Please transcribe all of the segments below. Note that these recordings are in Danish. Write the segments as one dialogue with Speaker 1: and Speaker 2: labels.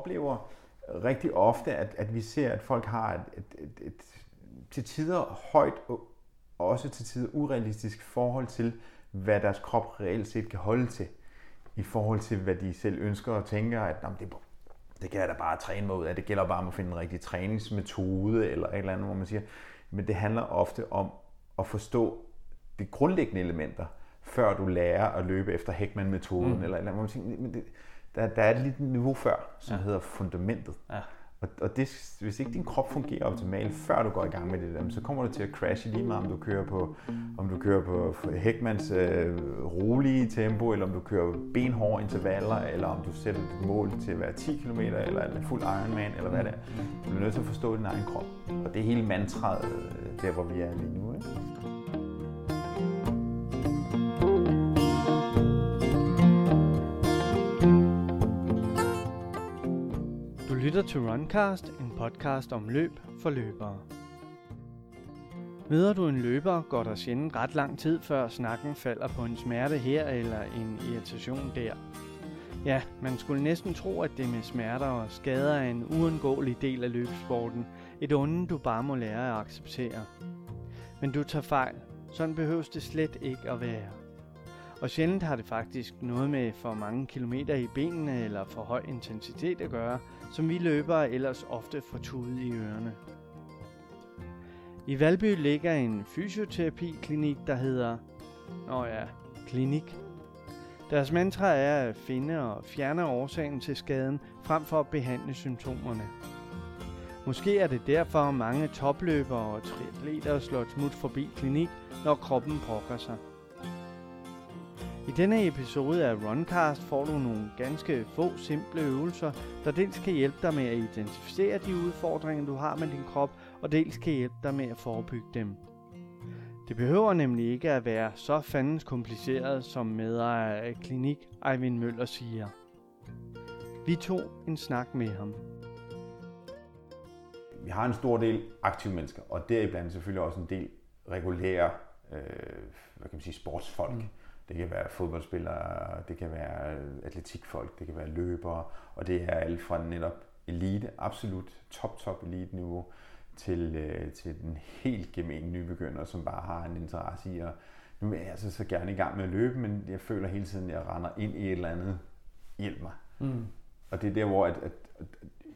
Speaker 1: oplever rigtig ofte, at, at vi ser, at folk har et, et, et, et til tider højt og også til tider urealistisk forhold til, hvad deres krop reelt set kan holde til, i forhold til, hvad de selv ønsker og tænker, at det, det kan jeg da bare træne mig ud af. Det gælder bare om at finde en rigtig træningsmetode eller et eller andet, hvor man siger, men det handler ofte om at forstå de grundlæggende elementer, før du lærer at løbe efter Heckman-metoden, mm. eller, eller hvor man siger, men det, der, der er et lille niveau før, som ja. hedder fundamentet. Ja. Og, og det, hvis ikke din krop fungerer optimalt, før du går i gang med det, så kommer du til at crashe lige meget, om du kører på, om du kører på Heckmans øh, rolige tempo, eller om du kører benhårde intervaller, eller om du sætter dit mål til at være 10 km, eller en fuld Ironman, eller hvad det er. Du bliver nødt til at forstå din egen krop. Og det er hele mantraet, øh, der hvor vi er lige nu. Ikke?
Speaker 2: Lytter til Runcast, en podcast om løb for løbere. Møder du en løber, går der sjældent ret lang tid, før snakken falder på en smerte her eller en irritation der. Ja, man skulle næsten tro, at det med smerter og skader er en uundgåelig del af løbsporten. Et onde, du bare må lære at acceptere. Men du tager fejl. Sådan behøves det slet ikke at være. Og sjældent har det faktisk noget med for mange kilometer i benene eller for høj intensitet at gøre, som vi løbere ellers ofte får tudet i ørerne. I Valby ligger en fysioterapiklinik, der hedder... Nå ja, klinik. Deres mantra er at finde og fjerne årsagen til skaden, frem for at behandle symptomerne. Måske er det derfor, mange topløbere og triatleter slår et smut forbi klinik, når kroppen brokker sig. I denne episode af Runcast får du nogle ganske få simple øvelser, der dels kan hjælpe dig med at identificere de udfordringer, du har med din krop, og dels kan hjælpe dig med at forebygge dem. Det behøver nemlig ikke at være så fandens kompliceret, som medejer af klinik Eivind Møller siger. Vi tog en snak med ham.
Speaker 1: Vi har en stor del aktive mennesker, og deriblandt selvfølgelig også en del regulære øh, hvad kan man sige, sportsfolk. Mm det kan være fodboldspillere, det kan være atletikfolk, det kan være løbere, og det er alt fra netop elite, absolut top, top elite niveau, til, øh, til den helt gemene nybegynder, som bare har en interesse i at, nu er jeg altså så gerne i gang med at løbe, men jeg føler hele tiden, at jeg render ind i et eller andet, hjælp mig. Mm. Og det er der, hvor at, at, at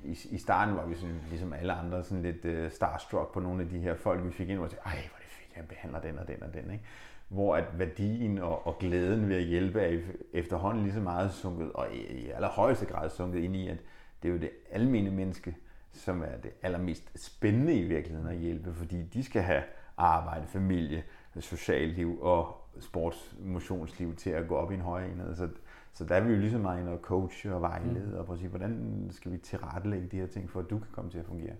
Speaker 1: i, i starten var vi sådan, ligesom alle andre sådan lidt uh, starstruck på nogle af de her folk, vi fik ind, og sagde, ej, hvor er det fedt, jeg behandler den og den og den. Ikke? Hvor at værdien og, og glæden ved at hjælpe er efterhånden lige så meget sunket, og i, i allerhøjeste grad sunket ind i, at det er jo det almene menneske, som er det allermest spændende i virkeligheden at hjælpe, fordi de skal have arbejde, familie, socialt liv og sports, motionsliv til at gå op i en højere enhed. Så, så der er vi jo lige så meget inde og coache og vejlede mm. og prøve at sige, hvordan skal vi tilrettelægge de her ting, for at du kan komme til at fungere.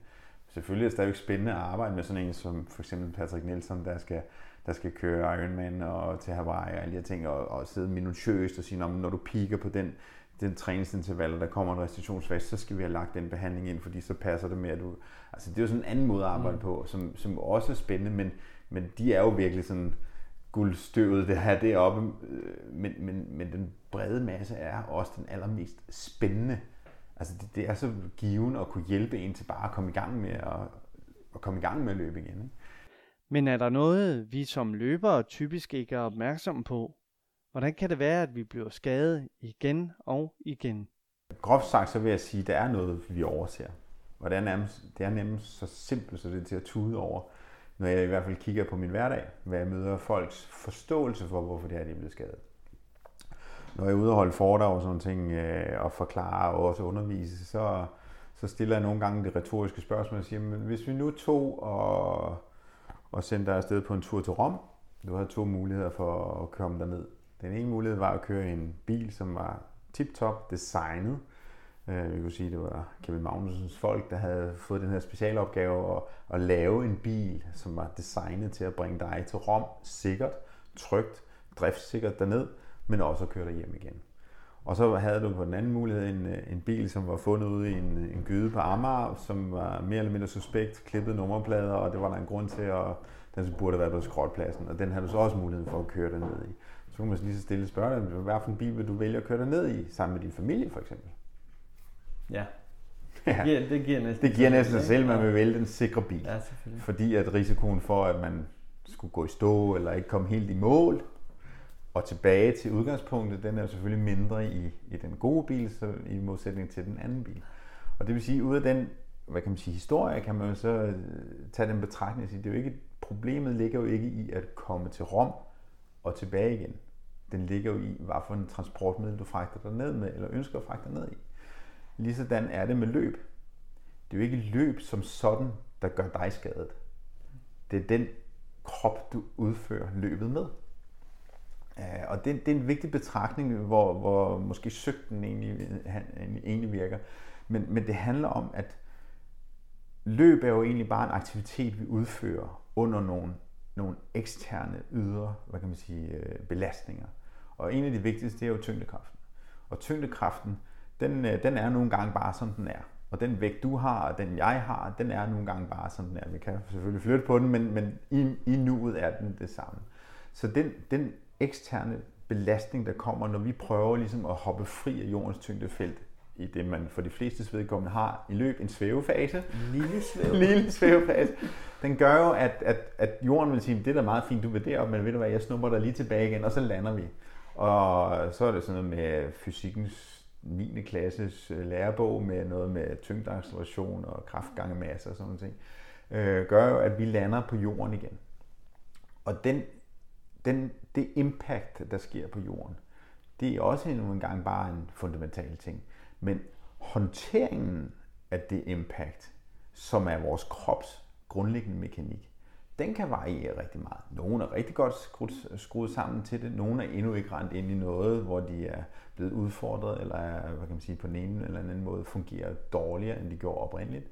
Speaker 1: Selvfølgelig er det stadigvæk spændende at arbejde med sådan en som for eksempel Patrick Nielsen, der skal der skal køre Ironman og til Hawaii og alle de her ting, og, og sidde minutiøst og sige, når du piker på den, den træningsinterval, og der kommer en restriktionsfase, så skal vi have lagt den behandling ind, fordi så passer det med, at du... Altså, det er jo sådan en anden måde at arbejde mm. på, som, som også er spændende, men, men de er jo virkelig sådan guldstøvet, det her deroppe, øh, men, men, men den brede masse er også den allermest spændende. Altså, det, det er så given at kunne hjælpe en til bare at komme i gang med at, at komme i gang med at løbe igen. Ikke?
Speaker 2: Men er der noget, vi som løbere typisk ikke er opmærksomme på? Hvordan kan det være, at vi bliver skadet igen og igen?
Speaker 1: Groft sagt, så vil jeg sige, at der er noget, vi overser. Og det er, nærmest, det er nærmest så simpelt, så det er til at tude over, når jeg i hvert fald kigger på min hverdag, hvad jeg møder folks forståelse for, hvorfor det her de er blevet skadet. Når jeg er ude og holde foredrag og sådan ting, øh, og forklare og også undervise, så, så stiller jeg nogle gange det retoriske spørgsmål og siger, men hvis vi nu tog og og sendte dig afsted på en tur til Rom. Du havde to muligheder for at komme derned. Den ene mulighed var at køre i en bil, som var tip-top designet. Øh, vi kunne sige, at det var Kevin Magnusens folk, der havde fået den her specialopgave at, at lave en bil, som var designet til at bringe dig til Rom sikkert, trygt, driftssikkert derned, men også at køre dig hjem igen. Og så havde du på den anden mulighed en, øh, en bil, som var fundet ude i en, en gyde på Amager, som var mere eller mindre suspekt, klippet nummerplader, og det var der en grund til, at den burde være på skrotpladsen, og den havde du så også mulighed for at køre ned i. Så kunne man lige så stille spørge dig, hvad for en bil vil du vælge at køre ned i, sammen med din familie for eksempel?
Speaker 2: Ja. ja. det, giver, det giver næsten
Speaker 1: det giver næsten sig selv, at man vil vælge den sikre bil.
Speaker 2: Ja, selvfølgelig.
Speaker 1: Fordi at risikoen for, at man skulle gå i stå eller ikke komme helt i mål, og tilbage til udgangspunktet, den er selvfølgelig mindre i, i den gode bil, så i modsætning til den anden bil. Og det vil sige, ud af den hvad kan man sige, historie, kan man jo så øh, tage den betragtning og sige, det er jo ikke, problemet ligger jo ikke i at komme til Rom og tilbage igen. Den ligger jo i, hvad for en transportmiddel du fragter dig ned med, eller ønsker at fragte dig ned i. Ligesådan er det med løb. Det er jo ikke løb som sådan, der gør dig skadet. Det er den krop, du udfører løbet med. Øh, og det, det er en vigtig betragtning, hvor, hvor måske søgten egentlig, egentlig virker. Men, men det handler om, at løb er jo egentlig bare en aktivitet, vi udfører under nogle, nogle eksterne ydre hvad kan man sige, øh, belastninger. Og en af de vigtigste, det er jo tyngdekraften. Og tyngdekraften, den, øh, den er nogle gange bare, som den er. Og den vægt, du har, og den jeg har, den er nogle gange bare, som den er. Vi kan selvfølgelig flytte på den, men, men i, i nuet er den det samme. Så den, den eksterne belastning, der kommer, når vi prøver ligesom at hoppe fri af jordens tyngdefelt, i det, man for de fleste vedkommende har i løb en svævefase.
Speaker 2: Lille svævefase.
Speaker 1: Lille svævefase. Den gør jo, at, at, at jorden vil sige, det er da meget fint, du vil derop, men ved du hvad, jeg snupper dig lige tilbage igen, og så lander vi. Og så er det sådan noget med fysikkens 9. klasses øh, lærebog med noget med tyngdeacceleration og kraftgange masse og sådan noget ting, øh, gør jo, at vi lander på jorden igen. Og den, den, det impact, der sker på jorden, det er også en gang bare en fundamental ting. Men håndteringen af det impact, som er vores krops grundlæggende mekanik, den kan variere rigtig meget. Nogle er rigtig godt skruet, skruet sammen til det, nogle er endnu ikke rent ind i noget, hvor de er blevet udfordret, eller er, hvad kan man sige, på den ene eller anden måde fungerer dårligere, end de gjorde oprindeligt.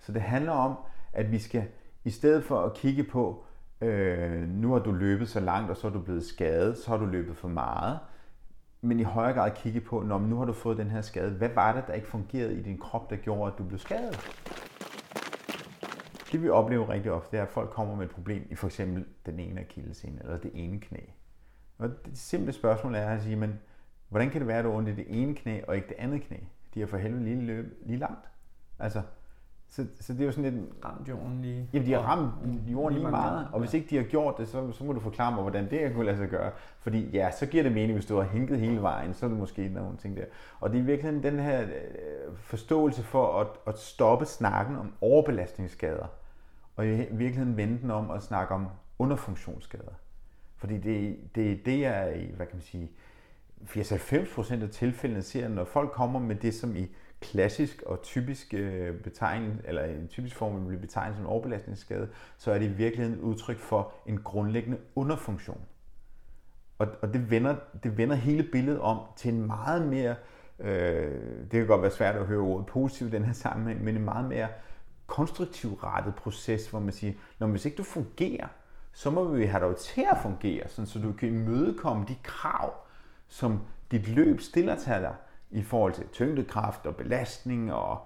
Speaker 1: Så det handler om, at vi skal, i stedet for at kigge på, øh, nu har du løbet så langt, og så er du blevet skadet, så har du løbet for meget, men i højere grad kigge på, når nu har du fået den her skade, hvad var det, der ikke fungerede i din krop, der gjorde, at du blev skadet? Det vi oplever rigtig ofte, det er, at folk kommer med et problem i for eksempel den ene akillescene eller det ene knæ. Og det simple spørgsmål er at sige, men hvordan kan det være, at du ondt i det ene knæ og ikke det andet knæ? De har for helvede lige, løb, lige langt. Altså, så, så det er jo sådan lidt...
Speaker 2: Ramt jorden lige.
Speaker 1: Jamen, de har ramt jorden lige, lige meget. Og hvis ikke de har gjort det, så, så må du forklare mig, hvordan det kunne lade sig gøre. Fordi ja, så giver det mening, hvis du har hænket hele vejen, så er det måske nogle ting der. Og det er virkelig den her øh, forståelse for at, at stoppe snakken om overbelastningsskader. Og i virkeligheden vende den om at snakke om underfunktionsskader. Fordi det, det er det, i, hvad kan man sige, 80-90% af tilfældene ser, når folk kommer med det, som i klassisk og typisk øh, eller en typisk form vil blive betegnet som en overbelastningsskade, så er det i virkeligheden et udtryk for en grundlæggende underfunktion. Og, og det, vender, det vender hele billedet om til en meget mere, øh, det kan godt være svært at høre ordet positivt i den her sammenhæng, men en meget mere konstruktiv rettet proces, hvor man siger, når hvis ikke du fungerer, så må vi have dig til at fungere, sådan, så du kan imødekomme de krav, som dit løb stiller til dig i forhold til tyngdekraft og belastning og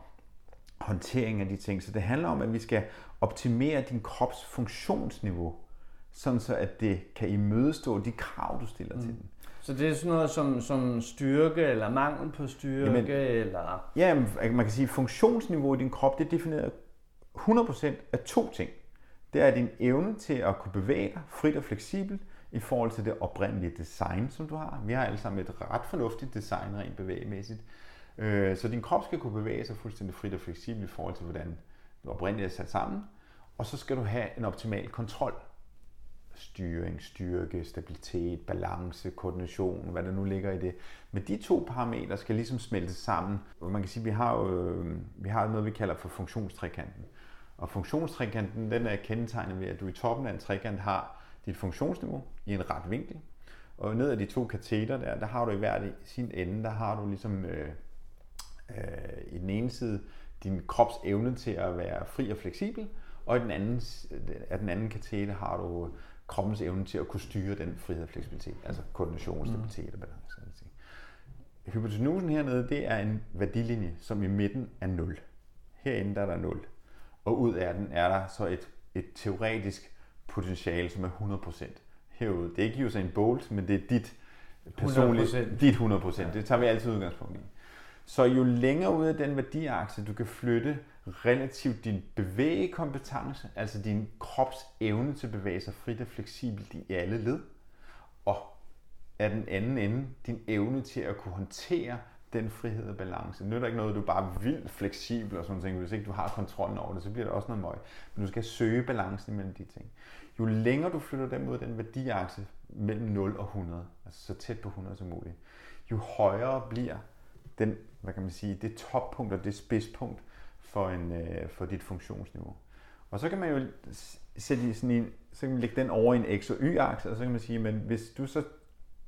Speaker 1: håndtering af de ting. Så det handler om, at vi skal optimere din krops funktionsniveau, sådan så at det kan imødestå de krav, du stiller mm. til den.
Speaker 2: Så det er sådan noget som, som styrke eller mangel på styrke? Jamen, eller...
Speaker 1: Ja, man kan sige, at funktionsniveau i din krop, det er defineret 100% af to ting. Det er din evne til at kunne bevæge dig frit og fleksibelt, i forhold til det oprindelige design, som du har. Vi har alle sammen et ret fornuftigt design rent bevægemæssigt. Øh, så din krop skal kunne bevæge sig fuldstændig frit og fleksibelt i forhold til, hvordan du oprindeligt er sat sammen. Og så skal du have en optimal kontrol. Styring, styrke, stabilitet, balance, koordination, hvad der nu ligger i det. Men de to parametre skal ligesom smelte sammen. Man kan sige, at vi har, jo, øh, vi har noget, vi kalder for funktionstrikanten. Og funktionstrikanten den er kendetegnet ved, at du i toppen af en trekant har dit funktionsniveau i en ret vinkel. Og ned ad de to kateter der, der har du i hver sin ende, der har du ligesom øh, øh, i den ene side din krops evne til at være fri og fleksibel, og i den anden, af den anden kateter har du kroppens evne til at kunne styre den frihed og fleksibilitet, altså koordination, mm. stabilitet og balance. Hypotenusen hernede, det er en værdilinje, som i midten er 0. Herinde der er der 0. Og ud af den er der så et, et teoretisk potentiale, som er 100% herude. Det er ikke en Bolt, men det er dit personlige, 100%. dit 100%. Det tager vi altid udgangspunkt i. Så jo længere ud af den værdiakse, du kan flytte relativt din bevægekompetence, altså din krops evne til at bevæge sig frit og fleksibelt i alle led, og af den anden ende din evne til at kunne håndtere den frihed og balance. Det nytter ikke noget, at du er bare vildt fleksibel og sådan noget. Hvis ikke du har kontrollen over det, så bliver det også noget møg. Men du skal søge balancen imellem de ting. Jo længere du flytter dem ud den værdiakse mellem 0 og 100, altså så tæt på 100 som muligt, jo højere bliver den, hvad kan man sige, det toppunkt og det spidspunkt for, en, øh, for dit funktionsniveau. Og så kan man jo sætte sådan en, så kan man lægge den over i en x- og y-akse, og så kan man sige, men hvis du så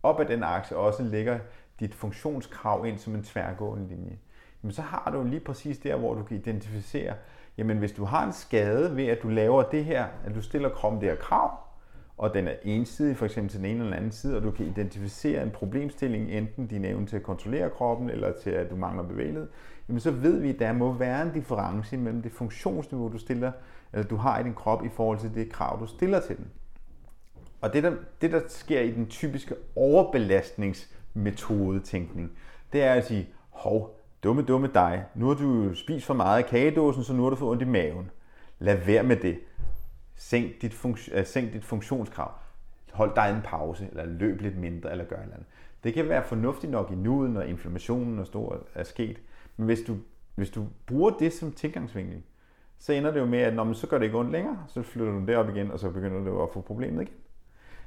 Speaker 1: op ad den akse også lægger dit funktionskrav ind som en tværgående linje, jamen så har du lige præcis der, hvor du kan identificere, jamen hvis du har en skade ved, at du laver det her, at du stiller kroppen det her krav, og den er ensidig, for eksempel til den ene eller den anden side, og du kan identificere en problemstilling, enten din evne til at kontrollere kroppen, eller til at du mangler bevægelighed, jamen så ved vi, at der må være en difference mellem det funktionsniveau, du stiller, eller du har i din krop, i forhold til det krav, du stiller til den. Og det der, det, der sker i den typiske overbelastningsmetode-tænkning, det er at sige, hov, dumme, dumme dig, nu har du spist for meget af kagedåsen, så nu har du fået ondt i maven. Lad være med det. Sænk dit, funks- uh, øh, sænk dit funktionskrav. Hold dig en pause, eller løb lidt mindre, eller gør et eller andet. Det kan være fornuftigt nok i nuet, når inflammationen er stor er sket. Men hvis du, hvis du bruger det som tilgangsvinkel, så ender det jo med, at når man så gør det ikke ondt længere, så flytter du det op igen, og så begynder du at få problemet igen.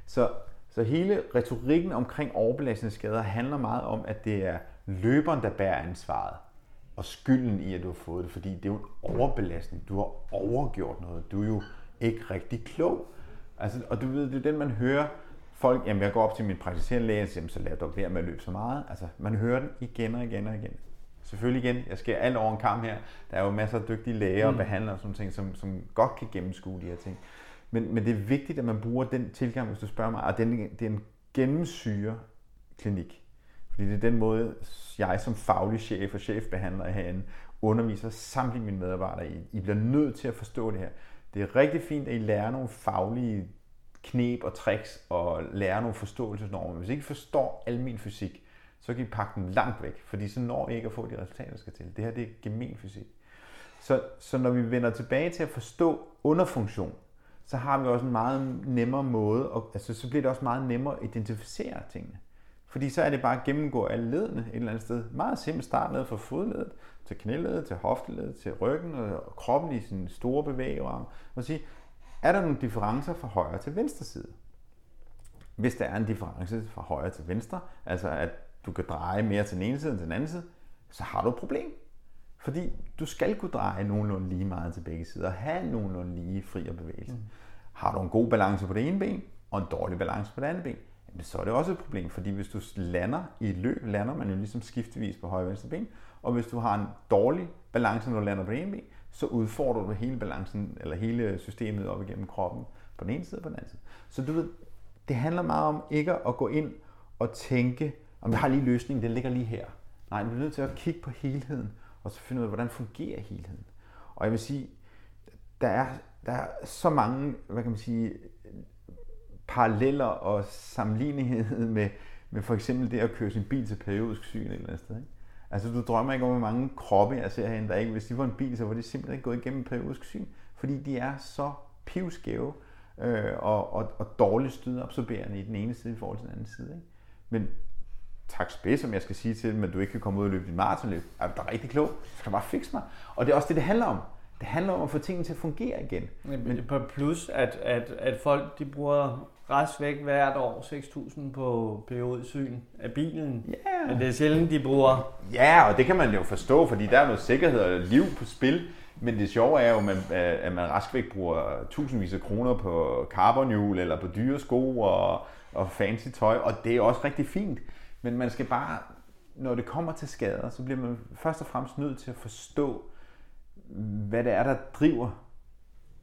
Speaker 1: Så, så hele retorikken omkring overbelastningsskader handler meget om, at det er løberen, der bærer ansvaret og skylden i, at du har fået det, fordi det er jo en overbelastning. Du har overgjort noget. Du er jo ikke rigtig klog. Altså, og du ved, det er den, man hører folk, jamen jeg går op til min praktiserende læge, og siger, så lad dog være med at løbe så meget. Altså, man hører den igen og igen og igen. Selvfølgelig igen, jeg skal alt over en kamp her. Der er jo masser af dygtige læger og mm. behandlere og sådan ting, som, som godt kan gennemskue de her ting. Men, men det er vigtigt, at man bruger den tilgang, hvis du spørger mig, og den, det er en gennemsyre klinik. Fordi det er den måde, jeg som faglig chef og chefbehandler herinde underviser samtlige mine medarbejdere i. I bliver nødt til at forstå det her. Det er rigtig fint, at I lærer nogle faglige knep og tricks og lærer nogle forståelsesnormer. Hvis I ikke forstår almen fysik, så kan I pakke den langt væk, fordi så når I ikke at få de resultater, der skal til. Det her det er gemen fysik. Så, så når vi vender tilbage til at forstå underfunktion, så har vi også en meget nemmere måde, og, altså, så bliver det også meget nemmere at identificere tingene. Fordi så er det bare at gennemgå alle ledene et eller andet sted. Meget simpelt start ned fra fodledet, til knæledet, til hofteledet, til ryggen og kroppen i sin store bevægearm. Og sige, er der nogle differencer fra højre til venstre side? Hvis der er en difference fra højre til venstre, altså at du kan dreje mere til den ene side end til den anden side, så har du et problem. Fordi du skal kunne dreje nogenlunde lige meget til begge sider og have nogenlunde lige fri og bevægelse. Mm. Har du en god balance på det ene ben og en dårlig balance på det andet ben, så er det også et problem, fordi hvis du lander i et løb, lander man jo ligesom skiftevis på højre venstre ben, og hvis du har en dårlig balance, når du lander på det ene ben, så udfordrer du hele balancen, eller hele systemet op igennem kroppen på den ene side og på den anden side. Så du ved, det handler meget om ikke at gå ind og tænke, om jeg har lige løsningen, den ligger lige her. Nej, du er nødt til at kigge på helheden, og så finde ud af, hvordan fungerer helheden. Og jeg vil sige, der er, der er så mange, hvad kan man sige, paralleller og sammenlignighed med, med for eksempel det at køre sin bil til periodisk syn et eller andet sted. Ikke? Altså du drømmer ikke om, hvor mange kroppe jeg ser herinde, der ikke, hvis de var en bil, så var de simpelthen ikke gået igennem periodisk syn, fordi de er så pivskæve øh, og, og, og dårligt stødabsorberende i den ene side i forhold til den anden side. Ikke? Men tak spids, som jeg skal sige til dem, at du ikke kan komme ud og løbe dit maratonløb. Er du er rigtig klog? Så skal bare fikse mig. Og det er også det, det handler om. Det handler om at få tingene til at fungere igen.
Speaker 2: Men på plus, at, at, at folk de bruger rest væk hvert år 6.000 på periodesyn af bilen. Yeah. Men det er sjældent, de bruger.
Speaker 1: Ja, og det kan man jo forstå, fordi der er noget sikkerhed og liv på spil. Men det sjove er jo, at man rask væk bruger tusindvis af kroner på carbonhjul eller på dyre sko og, og fancy tøj, og det er også rigtig fint. Men man skal bare, når det kommer til skader, så bliver man først og fremmest nødt til at forstå, hvad det er, der driver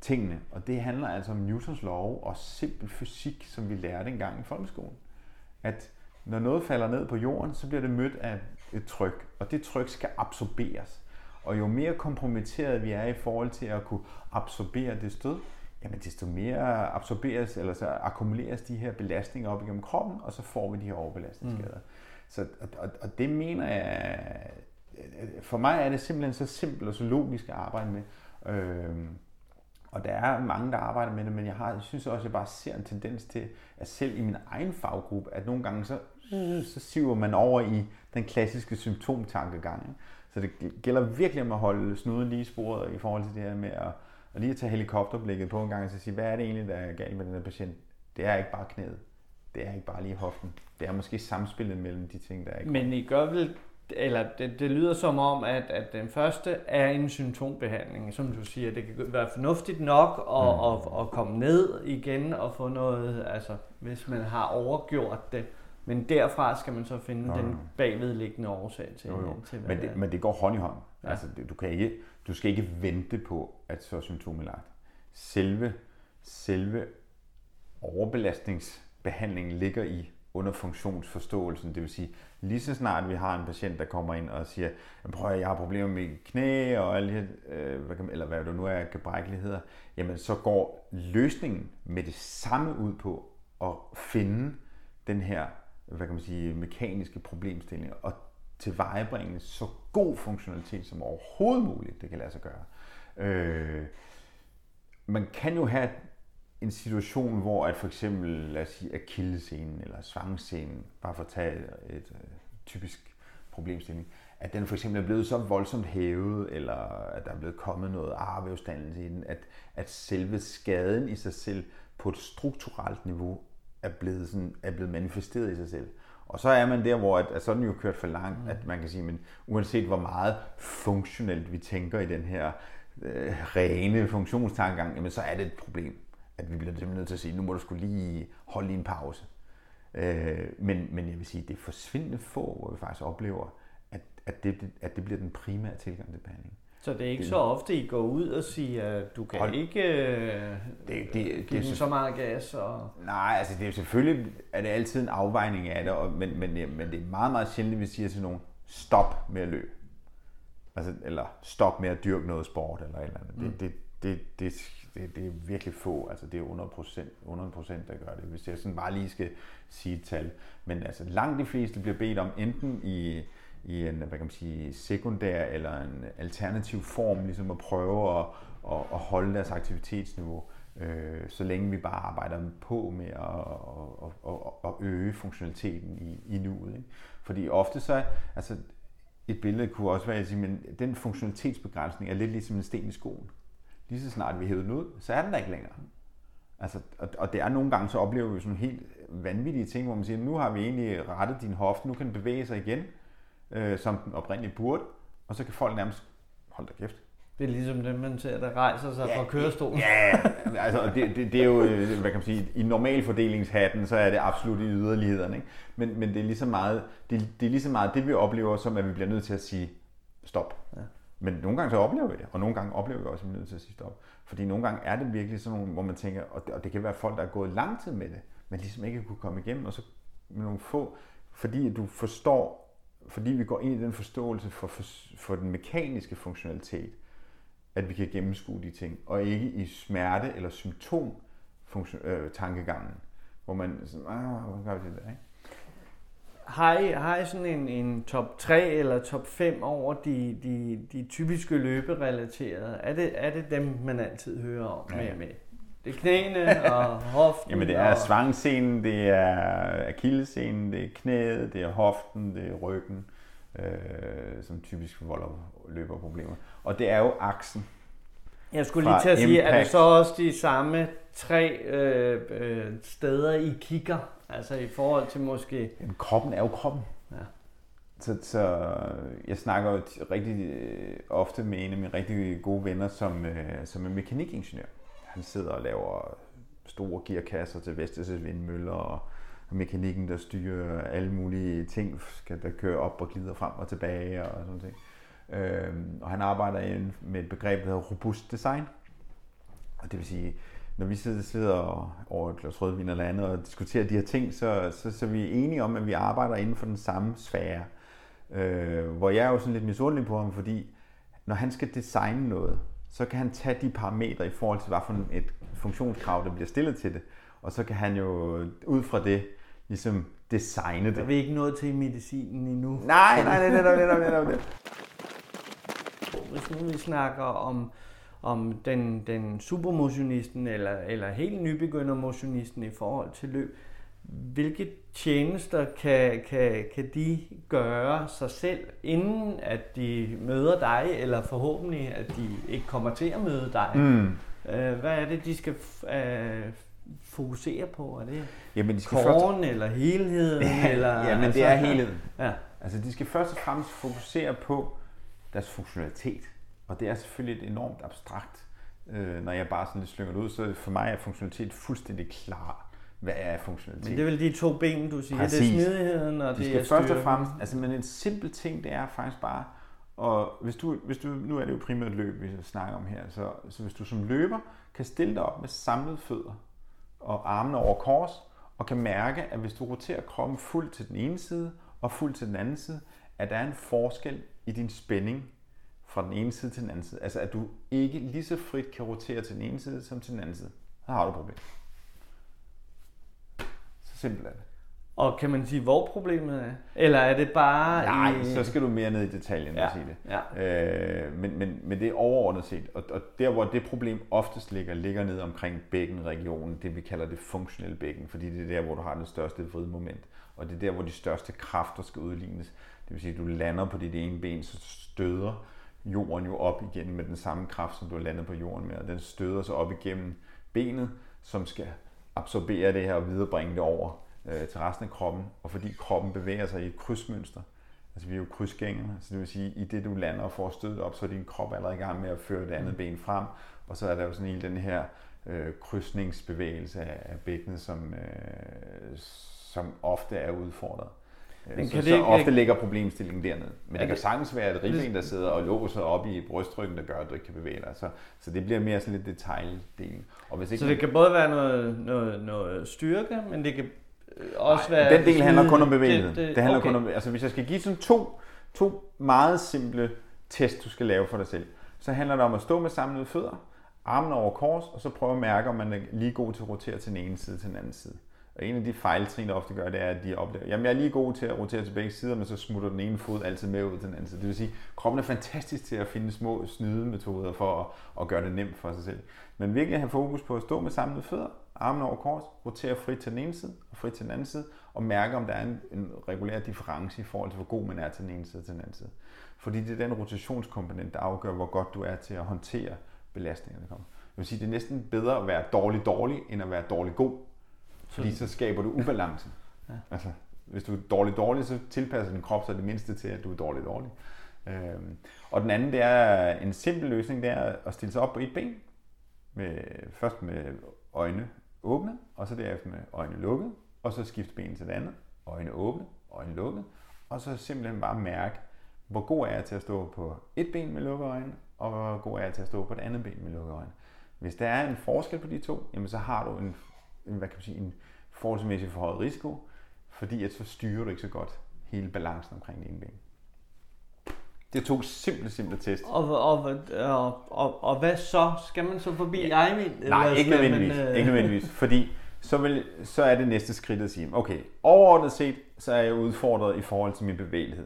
Speaker 1: tingene. Og det handler altså om Newtons lov og simpel fysik, som vi lærte engang i folkeskolen. At når noget falder ned på jorden, så bliver det mødt af et tryk, og det tryk skal absorberes. Og jo mere kompromitteret vi er i forhold til at kunne absorbere det stød, jamen desto mere absorberes, eller så akkumuleres de her belastninger op igennem kroppen, og så får vi de her overbelastningsskader. Mm. Så, og, og, og det mener jeg for mig er det simpelthen så simpelt og så logisk at arbejde med. Øh, og der er mange, der arbejder med det, men jeg, har, jeg synes også, at jeg bare ser en tendens til, at selv i min egen faggruppe, at nogle gange så, øh, så siver man over i den klassiske symptomtankegang. Ikke? Så det gælder virkelig om at holde snuden lige i sporet i forhold til det her med at, at lige at tage helikopterblikket på en gang og så sige, hvad er det egentlig, der er galt med den her patient? Det er ikke bare knæet. Det er ikke bare lige hoften. Det er måske samspillet mellem de ting, der er ikke
Speaker 2: Men I gør vel eller det, det lyder som om, at, at den første er en symptombehandling. Som du siger, det kan være fornuftigt nok at, mm. at, at komme ned igen og få noget, altså hvis man har overgjort det. Men derfra skal man så finde ja. den bagvedliggende årsag til, jo, jo. til
Speaker 1: men, det, men det går hånd i hånd. Ja. Altså, du, kan ikke, du skal ikke vente på, at så er symptomet lagt. Selve, selve overbelastningsbehandlingen ligger i under funktionsforståelsen. Det vil sige, lige så snart vi har en patient, der kommer ind og siger, prøv at jeg har problemer med knæ og alle de øh, eller hvad det nu er, gebrækkeligheder, jamen så går løsningen med det samme ud på at finde den her hvad kan man sige, mekaniske problemstilling og tilvejebringe så god funktionalitet som overhovedet muligt, det kan lade sig gøre. Øh, man kan jo have en situation, hvor at for eksempel, lad os sige, akillescenen eller svangscenen, bare for at tage et, et øh, typisk problemstilling, at den for eksempel er blevet så voldsomt hævet, eller at der er blevet kommet noget arveudstandelse i den, at, at selve skaden i sig selv på et strukturelt niveau er blevet, sådan, er blevet manifesteret i sig selv. Og så er man der, hvor at, at så er den jo kørt for langt, mm. at man kan sige, men uanset hvor meget funktionelt vi tænker i den her øh, rene funktionstankegang, jamen så er det et problem at vi bliver simpelthen nødt til at sige, nu må du skulle lige holde lige en pause. Øh, men, men jeg vil sige, det er forsvindende få, hvor vi faktisk oplever, at, at, det, at det bliver den primære tilgang til behandling.
Speaker 2: Så det er ikke det, så ofte, I går ud og siger, at du kan hold, ikke øh, det, det, give det, så meget gas? Og...
Speaker 1: Nej, altså det er selvfølgelig er det altid en afvejning af det, og, men, men, men det er meget, meget sjældent, at vi siger til nogen, stop med at løbe. Altså, eller stop med at dyrke noget sport, eller eller andet. Mm. Det, det, det, det, det, det er virkelig få, altså det er under procent, under procent, der gør det, hvis jeg sådan bare lige skal sige et tal. Men altså langt de fleste bliver bedt om enten i, i en hvad kan man sige, sekundær eller en alternativ form, ligesom at prøve at, at, at holde deres aktivitetsniveau, øh, så længe vi bare arbejder på med at, at, at, at øge funktionaliteten i, i nuet. Ikke? Fordi ofte så, altså et billede kunne også være at sige, men den funktionalitetsbegrænsning er lidt ligesom en sten i skoen lige så snart vi hæver den ud, så er den der ikke længere. Altså, og, og det er nogle gange, så oplever vi sådan helt vanvittige ting, hvor man siger, nu har vi egentlig rettet din hofte, nu kan den bevæge sig igen, øh, som den oprindeligt burde, og så kan folk nærmest, hold da kæft.
Speaker 2: Det er ligesom det, man ser, der rejser sig ja, fra kørestolen.
Speaker 1: Ja, altså det, det, det, er jo, øh, hvad kan man sige, i normalfordelingshatten, så er det absolut i yderlighederne. Ikke? Men, men det, er lige så meget, det, det er lige så meget det, vi oplever, som at vi bliver nødt til at sige stop. Ja. Men nogle gange så oplever vi det, og nogle gange oplever vi også, at vi er nødt til at sige stop. Fordi nogle gange er det virkelig sådan nogle, hvor man tænker, og det, og det kan være folk, der er gået lang tid med det, men ligesom ikke kunne komme igennem, og så med nogle få, fordi du forstår, fordi vi går ind i den forståelse for, for, for den mekaniske funktionalitet, at vi kan gennemskue de ting, og ikke i smerte eller symptom øh, hvor man sådan, ah, hvordan gør vi det der, ikke?
Speaker 2: Har I, har I sådan en, en top 3 eller top 5 over de, de, de typiske løberelaterede? Er det, er det dem, man altid hører om ja. med, med det er knæene og hoften?
Speaker 1: Jamen det er og... svangscenen, det er akillescenen, det er knæet, det er hoften, det er ryggen, øh, som typisk volder løberproblemer. Og det er jo aksen.
Speaker 2: Jeg skulle lige til at sige, er det så også de samme tre øh, øh, steder, I kigger Altså i forhold til måske...
Speaker 1: Jamen, kroppen er jo kroppen. Ja. Så, så jeg snakker jo rigtig øh, ofte med en af mine rigtig gode venner, som, øh, som er mekanikingeniør. Han sidder og laver store gearkasser til Vestas vindmøller og mekanikken, der styrer alle mulige ting, der køre op og glider frem og tilbage og sådan noget. Øhm, og han arbejder med et begreb, der hedder robust design. Og det vil sige, når vi sidder, over et glas rødvin eller andet og diskuterer de her ting, så, så, så er vi enige om, at vi arbejder inden for den samme sfære. Øh, hvor jeg er jo sådan lidt misundelig på ham, fordi når han skal designe noget, så kan han tage de parametre i forhold til, hvad for et funktionskrav, der bliver stillet til det. Og så kan han jo ud fra det ligesom designe det. Der
Speaker 2: er vi ikke nået til medicinen endnu.
Speaker 1: Nej, nej, nej, nej, nej, nej, nej, nej.
Speaker 2: hvis nu vi snakker om, om den, den supermotionisten eller, eller helt nybegyndermotionisten i forhold til løb, hvilke tjenester kan, kan, kan de gøre sig selv, inden at de møder dig, eller forhåbentlig at de ikke kommer til at møde dig? Mm. Øh, hvad er det, de skal øh, fokusere på? Er det Jamen, de skal korn først... eller helheden?
Speaker 1: Ja,
Speaker 2: eller,
Speaker 1: ja, men altså, det er helheden. Ja. Altså, de skal først og fremmest fokusere på deres funktionalitet. Og det er selvfølgelig et enormt abstrakt. Øh, når jeg bare sådan lidt slynger det ud, så for mig er funktionalitet fuldstændig klar. Hvad er funktionalitet?
Speaker 2: Men det er vel de to ben, du siger. Præcis. Det er smidigheden, og de det
Speaker 1: skal
Speaker 2: er
Speaker 1: først og fremmest, altså men en simpel ting, det er faktisk bare, og hvis du, hvis du, nu er det jo primært løb, vi snakker om her, så, så hvis du som løber kan stille dig op med samlede fødder og armene over kors, og kan mærke, at hvis du roterer kroppen fuldt til den ene side og fuldt til den anden side, at der er en forskel i din spænding fra den ene side til den anden side. Altså at du ikke lige så frit kan rotere til den ene side som til den anden side. Så har du et problem. Så simpelt er det.
Speaker 2: Og kan man sige, hvor problemet er? Eller er det bare...
Speaker 1: Nej, i... så skal du mere ned i detaljen ja. sige det. Ja. Øh, men, men, men det er overordnet set. Og, og der, hvor det problem oftest ligger, ligger ned omkring bækkenregionen, det vi kalder det funktionelle bækken, fordi det er der, hvor du har det største vridmoment. Og det er der, hvor de største kræfter skal udlignes. Det vil sige, at du lander på dit ene ben, så støder jorden jo op igen med den samme kraft, som du har landet på jorden med. Og den støder så op igennem benet, som skal absorbere det her og viderebringe det over øh, til resten af kroppen, og fordi kroppen bevæger sig i et krydsmønster, altså vi er jo krydsgængere, så det vil sige, i det du lander og får stødet op, så er din krop allerede i gang med at føre det andet mm. ben frem, og så er der jo sådan hele den her øh, krydsningsbevægelse af, af bækkenet, som, øh, som ofte er udfordret. Øh, men så, det, så ofte ligger problemstillingen dernede. Men det kan sagtens være et ribben, der sidder og låser op i brystryggen, der gør, at du ikke kan bevæge dig. Så, så det bliver mere sådan lidt detaljdelen.
Speaker 2: Og hvis ikke så det kan både være noget, noget, noget styrke, men det kan også
Speaker 1: Nej, være... Den del handler kun om bevægelighed. Det, det, det handler okay. kun om, altså hvis jeg skal give sådan to, to meget simple test, du skal lave for dig selv, så handler det om at stå med samlede fødder, armene over kors, og så prøve at mærke, om man er lige god til at rotere til den ene side til den anden side. Og en af de fejltrin, der ofte gør, det er, at de oplever, jamen jeg er lige god til at rotere til begge sider, men så smutter den ene fod altid med ud til den anden side. Det vil sige, at kroppen er fantastisk til at finde små snydemetoder for at, at gøre det nemt for sig selv. Men virkelig have fokus på at stå med samlede fødder, armene over kors, rotere frit til den ene side og frit til den anden side, og mærke, om der er en, en regulær difference i forhold til, hvor god man er til den ene side og til den anden side. Fordi det er den rotationskomponent, der afgør, hvor godt du er til at håndtere belastningerne, der kommer. Jeg vil sige, det er næsten bedre at være dårlig dårlig, end at være dårlig god. Fordi så skaber du ubalance. Ja. Altså, hvis du er dårlig dårlig, så tilpasser din krop sig det mindste til, at du er dårlig dårlig. Øhm, og den anden, det er en simpel løsning, det er at stille sig op på et ben. Med, først med øjne åbne, og så derefter med øjne lukket, og så skifte ben til det andet. Øjne åbne, øjne lukket, og så simpelthen bare mærke, hvor god er jeg til at stå på et ben med lukkede øjne, og hvor god er jeg til at stå på det andet ben med lukkede øjne. Hvis der er en forskel på de to, jamen så har du en, hvad kan man sige, en forholdsmæssig forhøjet risiko, fordi at så styrer du ikke så godt hele balancen omkring din ben. Det er to simple, simple test.
Speaker 2: Og, og, og, og, og hvad så? Skal man så forbi ja. Eivind?
Speaker 1: Nej, ikke nødvendigvis. Man, øh... Ikke nødvendigvis. Fordi så, vil, så er det næste skridt at sige, okay, overordnet set, så er jeg udfordret i forhold til min bevægelighed.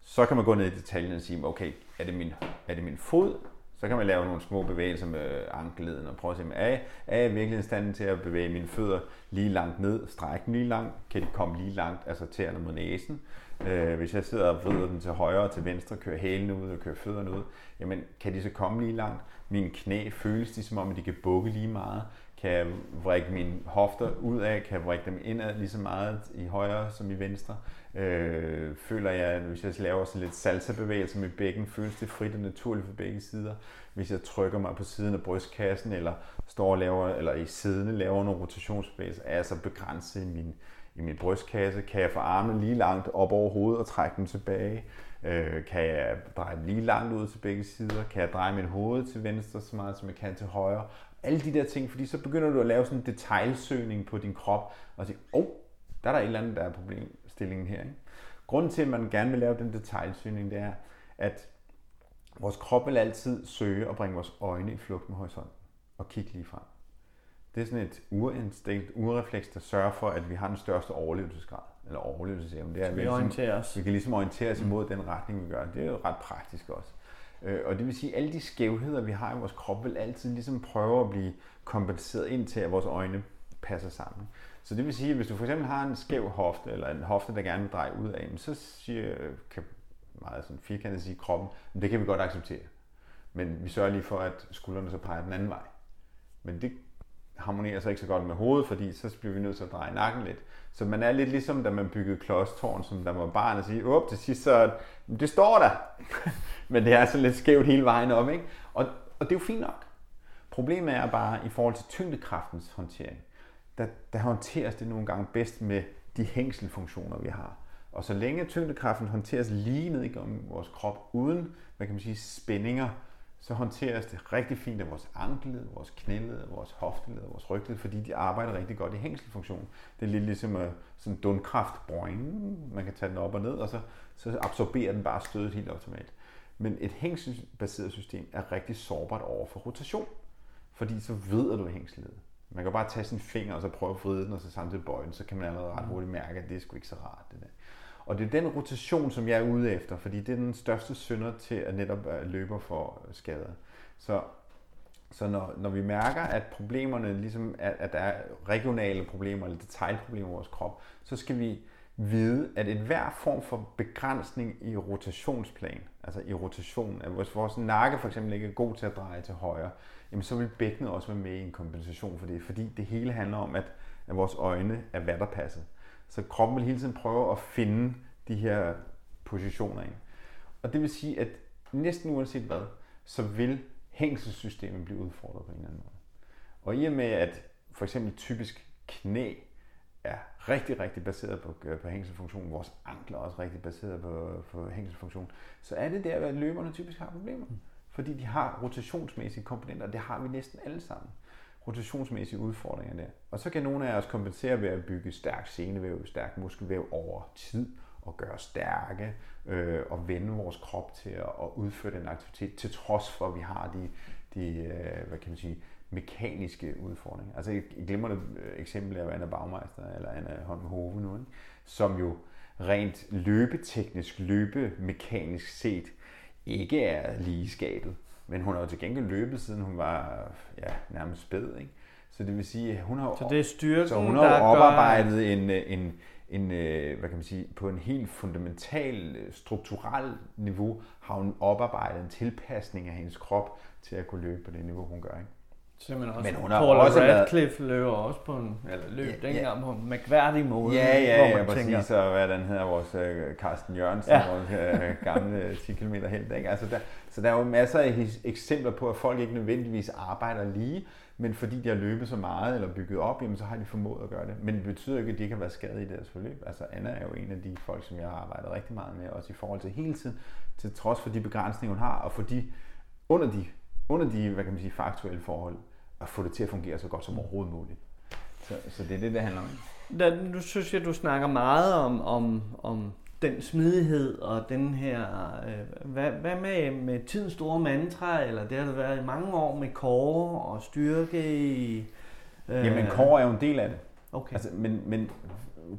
Speaker 1: Så kan man gå ned i detaljen og sige, okay, er det min, er det min fod? Så kan man lave nogle små bevægelser med ankelleden og prøve at se, er, er jeg virkelig i stand til at bevæge mine fødder lige langt ned, strække lige langt? Kan de komme lige langt, altså tæerne mod næsen? Øh, hvis jeg sidder og vrider den til højre og til venstre, kører hælene ud og kører fødderne ud, jamen kan de så komme lige langt? Mine knæ føles de som om, at de kan bukke lige meget? Kan jeg vrikke mine hofter ud af? Kan jeg vrikke dem indad lige så meget i højre som i venstre? Øh, føler jeg, hvis jeg laver sådan lidt salsa-bevægelser med bækken, føles det frit og naturligt for begge sider. Hvis jeg trykker mig på siden af brystkassen, eller står og laver, eller i siden laver nogle rotationsbevægelser, er jeg så begrænset i min, i min brystkasse? Kan jeg få armene lige langt op over hovedet og trække dem tilbage? Øh, kan jeg dreje lige langt ud til begge sider? Kan jeg dreje mit hoved til venstre så meget, som jeg kan til højre? Alle de der ting, fordi så begynder du at lave sådan en detaljsøgning på din krop, og sige, åh, oh, der er der et eller andet, der er problemstillingen her. Ikke? Grunden til, at man gerne vil lave den detaljsøgning, det er, at vores krop vil altid søge at bringe vores øjne i flugt med horisonten og kigge lige frem. Det er sådan et urinstinkt, urefleks, der sørger for, at vi har den største overlevelsesgrad, eller overlevelsesevne.
Speaker 2: Det er, vi, vi, orienterer os.
Speaker 1: vi kan ligesom orientere os imod mm. den retning, vi gør. Det er jo ret praktisk også. Øh, og det vil sige, at alle de skævheder, vi har i vores krop, vil altid ligesom prøve at blive kompenseret ind til, at vores øjne passer sammen. Så det vil sige, at hvis du for eksempel har en skæv hofte, eller en hofte, der gerne vil dreje ud af, så siger, kan meget sådan firkantet sige kroppen, men det kan vi godt acceptere. Men vi sørger lige for, at skuldrene så peger den anden vej. Men det harmonerer så ikke så godt med hovedet, fordi så bliver vi nødt til at dreje nakken lidt. Så man er lidt ligesom, da man byggede klodstårn, som der var barn, og sige, åh, til sidst, så det står der. Men det er sådan lidt skævt hele vejen op, ikke? Og, og det er jo fint nok. Problemet er bare, i forhold til tyngdekraftens håndtering, der, der håndteres det nogle gange bedst med de hængselfunktioner, vi har. Og så længe tyngdekraften håndteres lige ned i vores krop, uden hvad kan man sige, spændinger, så håndteres det rigtig fint af vores ankelled, vores knæled, vores hofteled og vores rygled, fordi de arbejder rigtig godt i hængselfunktion. Det er lidt ligesom uh, sådan en dundkraft. Boing. Man kan tage den op og ned, og så, så absorberer den bare stødet helt automatisk. Men et hængselsbaseret system er rigtig sårbart over for rotation, fordi så ved du hængslet. Man kan bare tage sin finger og så prøve at vride den, og så samtidig bøje den, så kan man allerede ret hurtigt mærke, at det er sgu ikke så rart. Det der. Og det er den rotation, som jeg er ude efter, fordi det er den største synder til at netop øh, løber for øh, skader. Så, så når, når vi mærker, at problemerne, ligesom at, at der er regionale problemer eller detaljproblemer i vores krop, så skal vi vide, at enhver form for begrænsning i rotationsplan, altså i rotation, at hvis vores nakke for eksempel ikke er god til at dreje til højre, jamen så vil bækkenet også være med i en kompensation for det, fordi det hele handler om, at, at vores øjne er vatterpasset. Så kroppen vil hele tiden prøve at finde de her positioner ind. Og det vil sige, at næsten uanset hvad, så vil hængselssystemet blive udfordret på en eller anden måde. Og i og med, at for eksempel typisk knæ er rigtig, rigtig baseret på, øh, på hængselfunktion, vores ankler er også rigtig baseret på, på hængselfunktion, så er det der, at løberne typisk har problemer. Fordi de har rotationsmæssige komponenter, og det har vi næsten alle sammen rotationsmæssige udfordringer der. Og så kan nogle af os kompensere ved at bygge stærk senevæv, stærk muskelvæv over tid og gøre stærke øh, og vende vores krop til at, at udføre den aktivitet, til trods for, at vi har de, de øh, hvad kan man sige, mekaniske udfordringer. Altså et glimrende eksempel er Anna Baumeister, eller Anna Holm nu, ikke? som jo rent løbeteknisk, løbemekanisk set, ikke er lige skabet. Men hun har jo til gengæld løbet, siden hun var ja, nærmest spæd. Ikke? Så det vil sige, at hun har,
Speaker 2: så det er styrken,
Speaker 1: så hun har der oparbejdet gør... en, en, en, øh, hvad kan man sige, på en helt fundamental, øh, strukturel niveau, har hun oparbejdet en tilpasning af hendes krop til at kunne løbe på det niveau, hun gør. Ikke?
Speaker 2: Simpelthen også. Men hun har Paul også Radcliffe været... løber også på en, eller løb ja, dengang ja. på en mærkværdig måde.
Speaker 1: Ja, ja, hvor man ja, tænker... præcis. Og hvad den hedder, vores uh, Carsten Jørgensen, ja. vores uh, gamle 10 km helt. Ikke? Altså der, så der er jo masser af eksempler på, at folk ikke nødvendigvis arbejder lige, men fordi de har løbet så meget eller bygget op, jamen, så har de formået at gøre det. Men det betyder ikke, at de ikke har været skadet i deres forløb. Altså Anna er jo en af de folk, som jeg har arbejdet rigtig meget med, også i forhold til hele tiden, til trods for de begrænsninger, hun har, og fordi under de, under de hvad kan man sige, faktuelle forhold, at få det til at fungere så godt som overhovedet muligt. Så, så det er det, det handler om.
Speaker 2: Da, nu synes jeg, du snakker meget om, om, om den smidighed og den her... Øh, hvad, hvad med, med tidens store mantra, eller det har det været i mange år med core og styrke i...
Speaker 1: Øh... Jamen, core er jo en del af det. Okay. Altså, men, men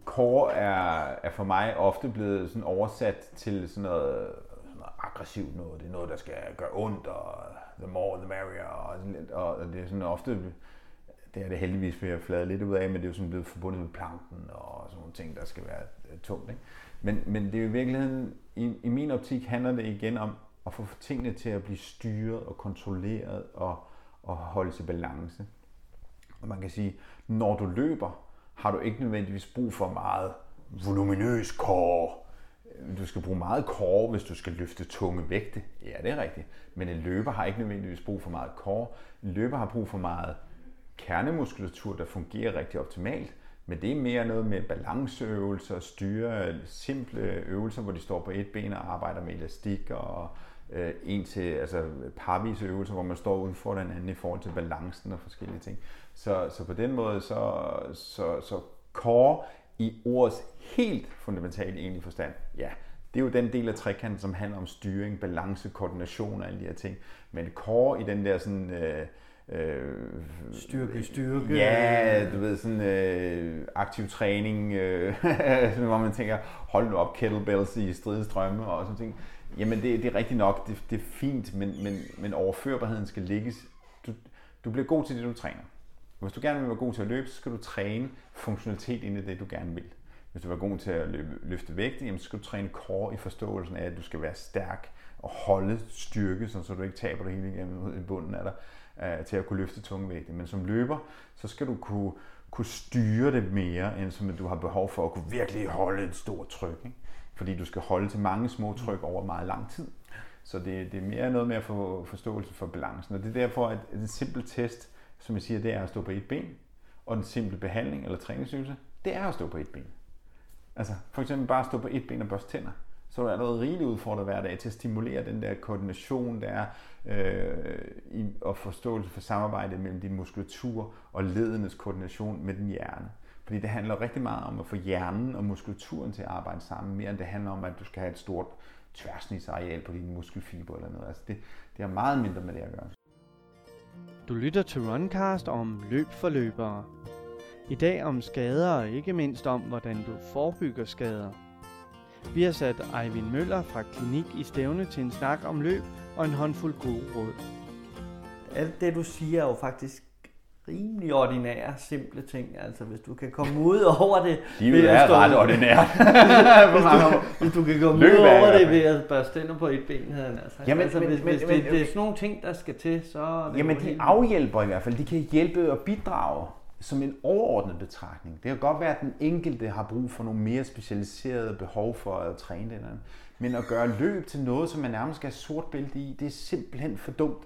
Speaker 1: core er, er for mig ofte blevet sådan oversat til sådan noget, sådan noget aggressivt noget. Det er noget, der skal gøre ondt, og the more the merrier, og, og, og det er sådan ofte det er det heldigvis ved at flade lidt ud af, men det er jo sådan blevet forbundet med planken og sådan nogle ting, der skal være øh, tungt. Ikke? Men, men det er jo i virkeligheden, i, i min optik handler det igen om at få tingene til at blive styret og kontrolleret og, og holde til balance. Og man kan sige, når du løber, har du ikke nødvendigvis brug for meget voluminøs core. Øh, du skal bruge meget core, hvis du skal løfte tunge vægte. Ja, det er rigtigt. Men en løber har ikke nødvendigvis brug for meget core. En løber har brug for meget kernemuskulatur, der fungerer rigtig optimalt. Men det er mere noget med balanceøvelser, styre, simple øvelser, hvor de står på et ben og arbejder med elastik og øh, en til altså parvise øvelser, hvor man står uden for den anden i forhold til balancen og forskellige ting. Så, så på den måde, så, så, så core i ordets helt fundamentale egentlig forstand, ja, det er jo den del af trekanten, som handler om styring, balance, koordination og alle de her ting. Men core i den der sådan... Øh,
Speaker 2: Øh, styrke, styrke.
Speaker 1: Ja, du ved, sådan øh, aktiv træning, øh, hvor man tænker, hold nu op kettlebells i stridestrømme og sådan ting. Jamen, det, det er rigtigt nok. Det, det er fint, men, men, men overførbarheden skal ligges. Du, du bliver god til det, du træner. Hvis du gerne vil være god til at løbe, så skal du træne funktionalitet ind i det, du gerne vil. Hvis du vil være god til at løbe, løfte vægt, jamen, så skal du træne core i forståelsen af, at du skal være stærk og holde styrke, så du ikke taber det hele igennem i bunden af dig, uh, til at kunne løfte tunge vægte. Men som løber, så skal du kunne, kunne styre det mere, end som du har behov for at kunne virkelig holde et stort tryk. Ikke? Fordi du skal holde til mange små tryk over meget lang tid. Så det, det er mere noget med at få forståelse for balancen. Og det er derfor, at en simpel test, som jeg siger, det er at stå på et ben. Og den simple behandling eller træningsøvelse, det er at stå på et ben. Altså for eksempel bare at stå på et ben og børste tænder. Så er du allerede rigeligt udfordret hver dag til at stimulere den der koordination, der er øh, i, og forståelse for samarbejdet mellem din muskulatur og ledenes koordination med din hjerne. Fordi det handler rigtig meget om at få hjernen og muskulaturen til at arbejde sammen, mere end det handler om, at du skal have et stort tværsnitsareal på dine muskelfiber eller noget. Altså det, det har meget mindre med det at gøre.
Speaker 2: Du lytter til Runcast om løb for løbere. I dag om skader og ikke mindst om, hvordan du forebygger skader. Vi har sat Eivind Møller fra Klinik i Stævne til en snak om løb og en håndfuld gode råd.
Speaker 3: Alt det, du siger, er jo faktisk rimelig ordinære, simple ting. Altså, hvis du kan komme ud over det...
Speaker 1: Livet er stå, ret ordinært.
Speaker 3: hvis, du, hvis du kan komme Løb ud over det ved at bare stænde på et ben, havde han altså. Jamen, altså, men, hvis, men, hvis men, det, det er sådan nogle ting, der skal til, så... Er
Speaker 1: det jamen, de afhjælper i hvert fald. De kan hjælpe og bidrage som en overordnet betragtning. Det kan godt være, at den enkelte har brug for nogle mere specialiserede behov for at træne den. Men at gøre løb til noget, som man nærmest skal have sort bælte i, det er simpelthen for dumt.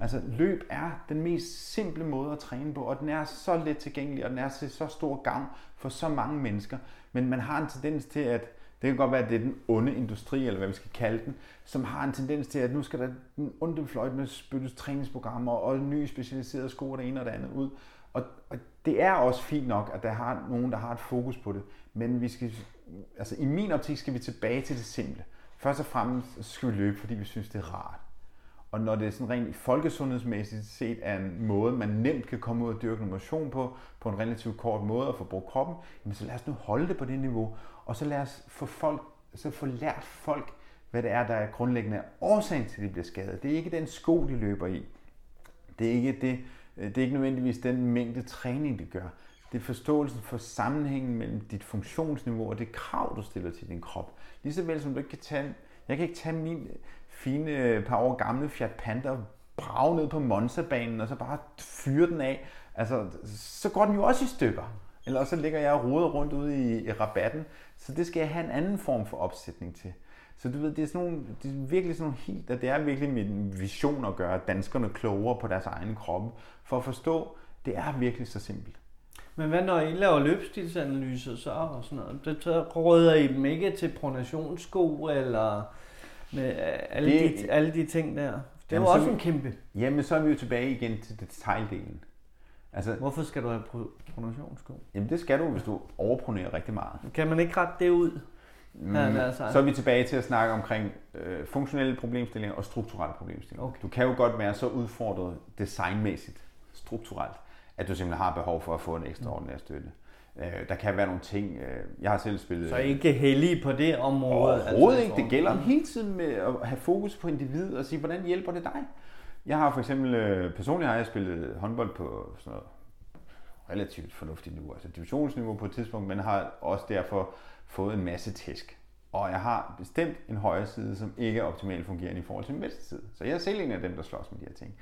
Speaker 1: Altså løb er den mest simple måde at træne på, og den er så let tilgængelig, og den er til så stor gang for så mange mennesker. Men man har en tendens til, at det kan godt være, at det er den onde industri, eller hvad vi skal kalde den, som har en tendens til, at nu skal der den onde fløjt med spyttes træningsprogrammer og nye specialiserede sko og det ene og det andet ud. Og, og det er også fint nok, at der har nogen, der har et fokus på det. Men vi skal, altså i min optik skal vi tilbage til det simple. Først og fremmest skal vi løbe, fordi vi synes, det er rart. Og når det er sådan rent folkesundhedsmæssigt set er en måde, man nemt kan komme ud og dyrke motion på, på en relativt kort måde og få brugt kroppen, jamen så lad os nu holde det på det niveau. Og så lad os få, folk, så få lært folk, hvad det er, der er grundlæggende årsagen til, at de bliver skadet. Det er ikke den sko, de løber i. Det er ikke, det, det er ikke nødvendigvis den mængde træning, de gør. Det er forståelsen for sammenhængen mellem dit funktionsniveau og det krav, du stiller til din krop. Ligeså vel som du ikke kan tage, jeg kan ikke tage min, fine øh, par år gamle Fiat Panda brage ned på Monza-banen og så bare fyre den af. Altså, så går den jo også i stykker. Eller så ligger jeg og roder rundt ude i, i rabatten. Så det skal jeg have en anden form for opsætning til. Så du ved, det er, sådan nogle, det er virkelig sådan nogle helt, og det er virkelig min vision at gøre danskerne klogere på deres egen kroppe. For at forstå, det er virkelig så simpelt.
Speaker 3: Men hvad når I laver løbstilsanalyser så og sådan noget? Det, råder I dem ikke til pronationssko eller med alle, det, de, alle de ting der. Det var også en kæmpe.
Speaker 1: Jamen, så er vi jo tilbage igen til detaildelen.
Speaker 3: Altså, Hvorfor skal du have pronationssko?
Speaker 1: Jamen, det skal du, hvis du overpronerer rigtig meget.
Speaker 3: Kan man ikke rette det ud?
Speaker 1: Mm, så er vi tilbage til at snakke omkring øh, funktionelle problemstillinger og strukturelle problemstillinger. Okay. Du kan jo godt være så udfordret designmæssigt, strukturelt, at du simpelthen har behov for at få en ekstraordinær støtte. Øh, der kan være nogle ting, øh, jeg har selv spillet...
Speaker 3: Så ikke heldig på det område?
Speaker 1: Overhovedet altså, ikke. Det gælder hele tiden med at have fokus på individet og sige, hvordan hjælper det dig? Jeg har for eksempel, øh, personligt har jeg spillet håndbold på sådan noget relativt fornuftigt niveau, altså divisionsniveau på et tidspunkt, men har også derfor fået en masse tæsk. Og jeg har bestemt en højre side, som ikke er optimalt fungerende i forhold til min venstre side. Så jeg er selv en af dem, der slås med de her ting.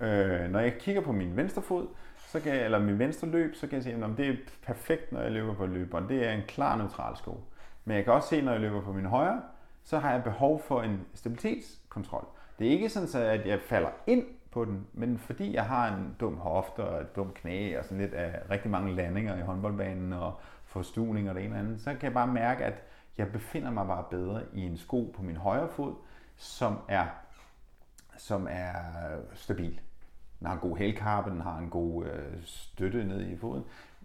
Speaker 1: Øh, når jeg kigger på min venstre fod, så kan jeg, eller min venstre løb, så kan jeg se, at det er perfekt, når jeg løber på løberen. Det er en klar neutral sko. Men jeg kan også se, når jeg løber på min højre, så har jeg behov for en stabilitetskontrol. Det er ikke sådan, at jeg falder ind på den, men fordi jeg har en dum hofte og et dumt knæ og sådan lidt af rigtig mange landinger i håndboldbanen og forstuning og det ene og andet, så kan jeg bare mærke, at jeg befinder mig bare bedre i en sko på min højre fod, som er, som er stabil. Den har en god hælkappe, den har en god øh, støtte ned i foden.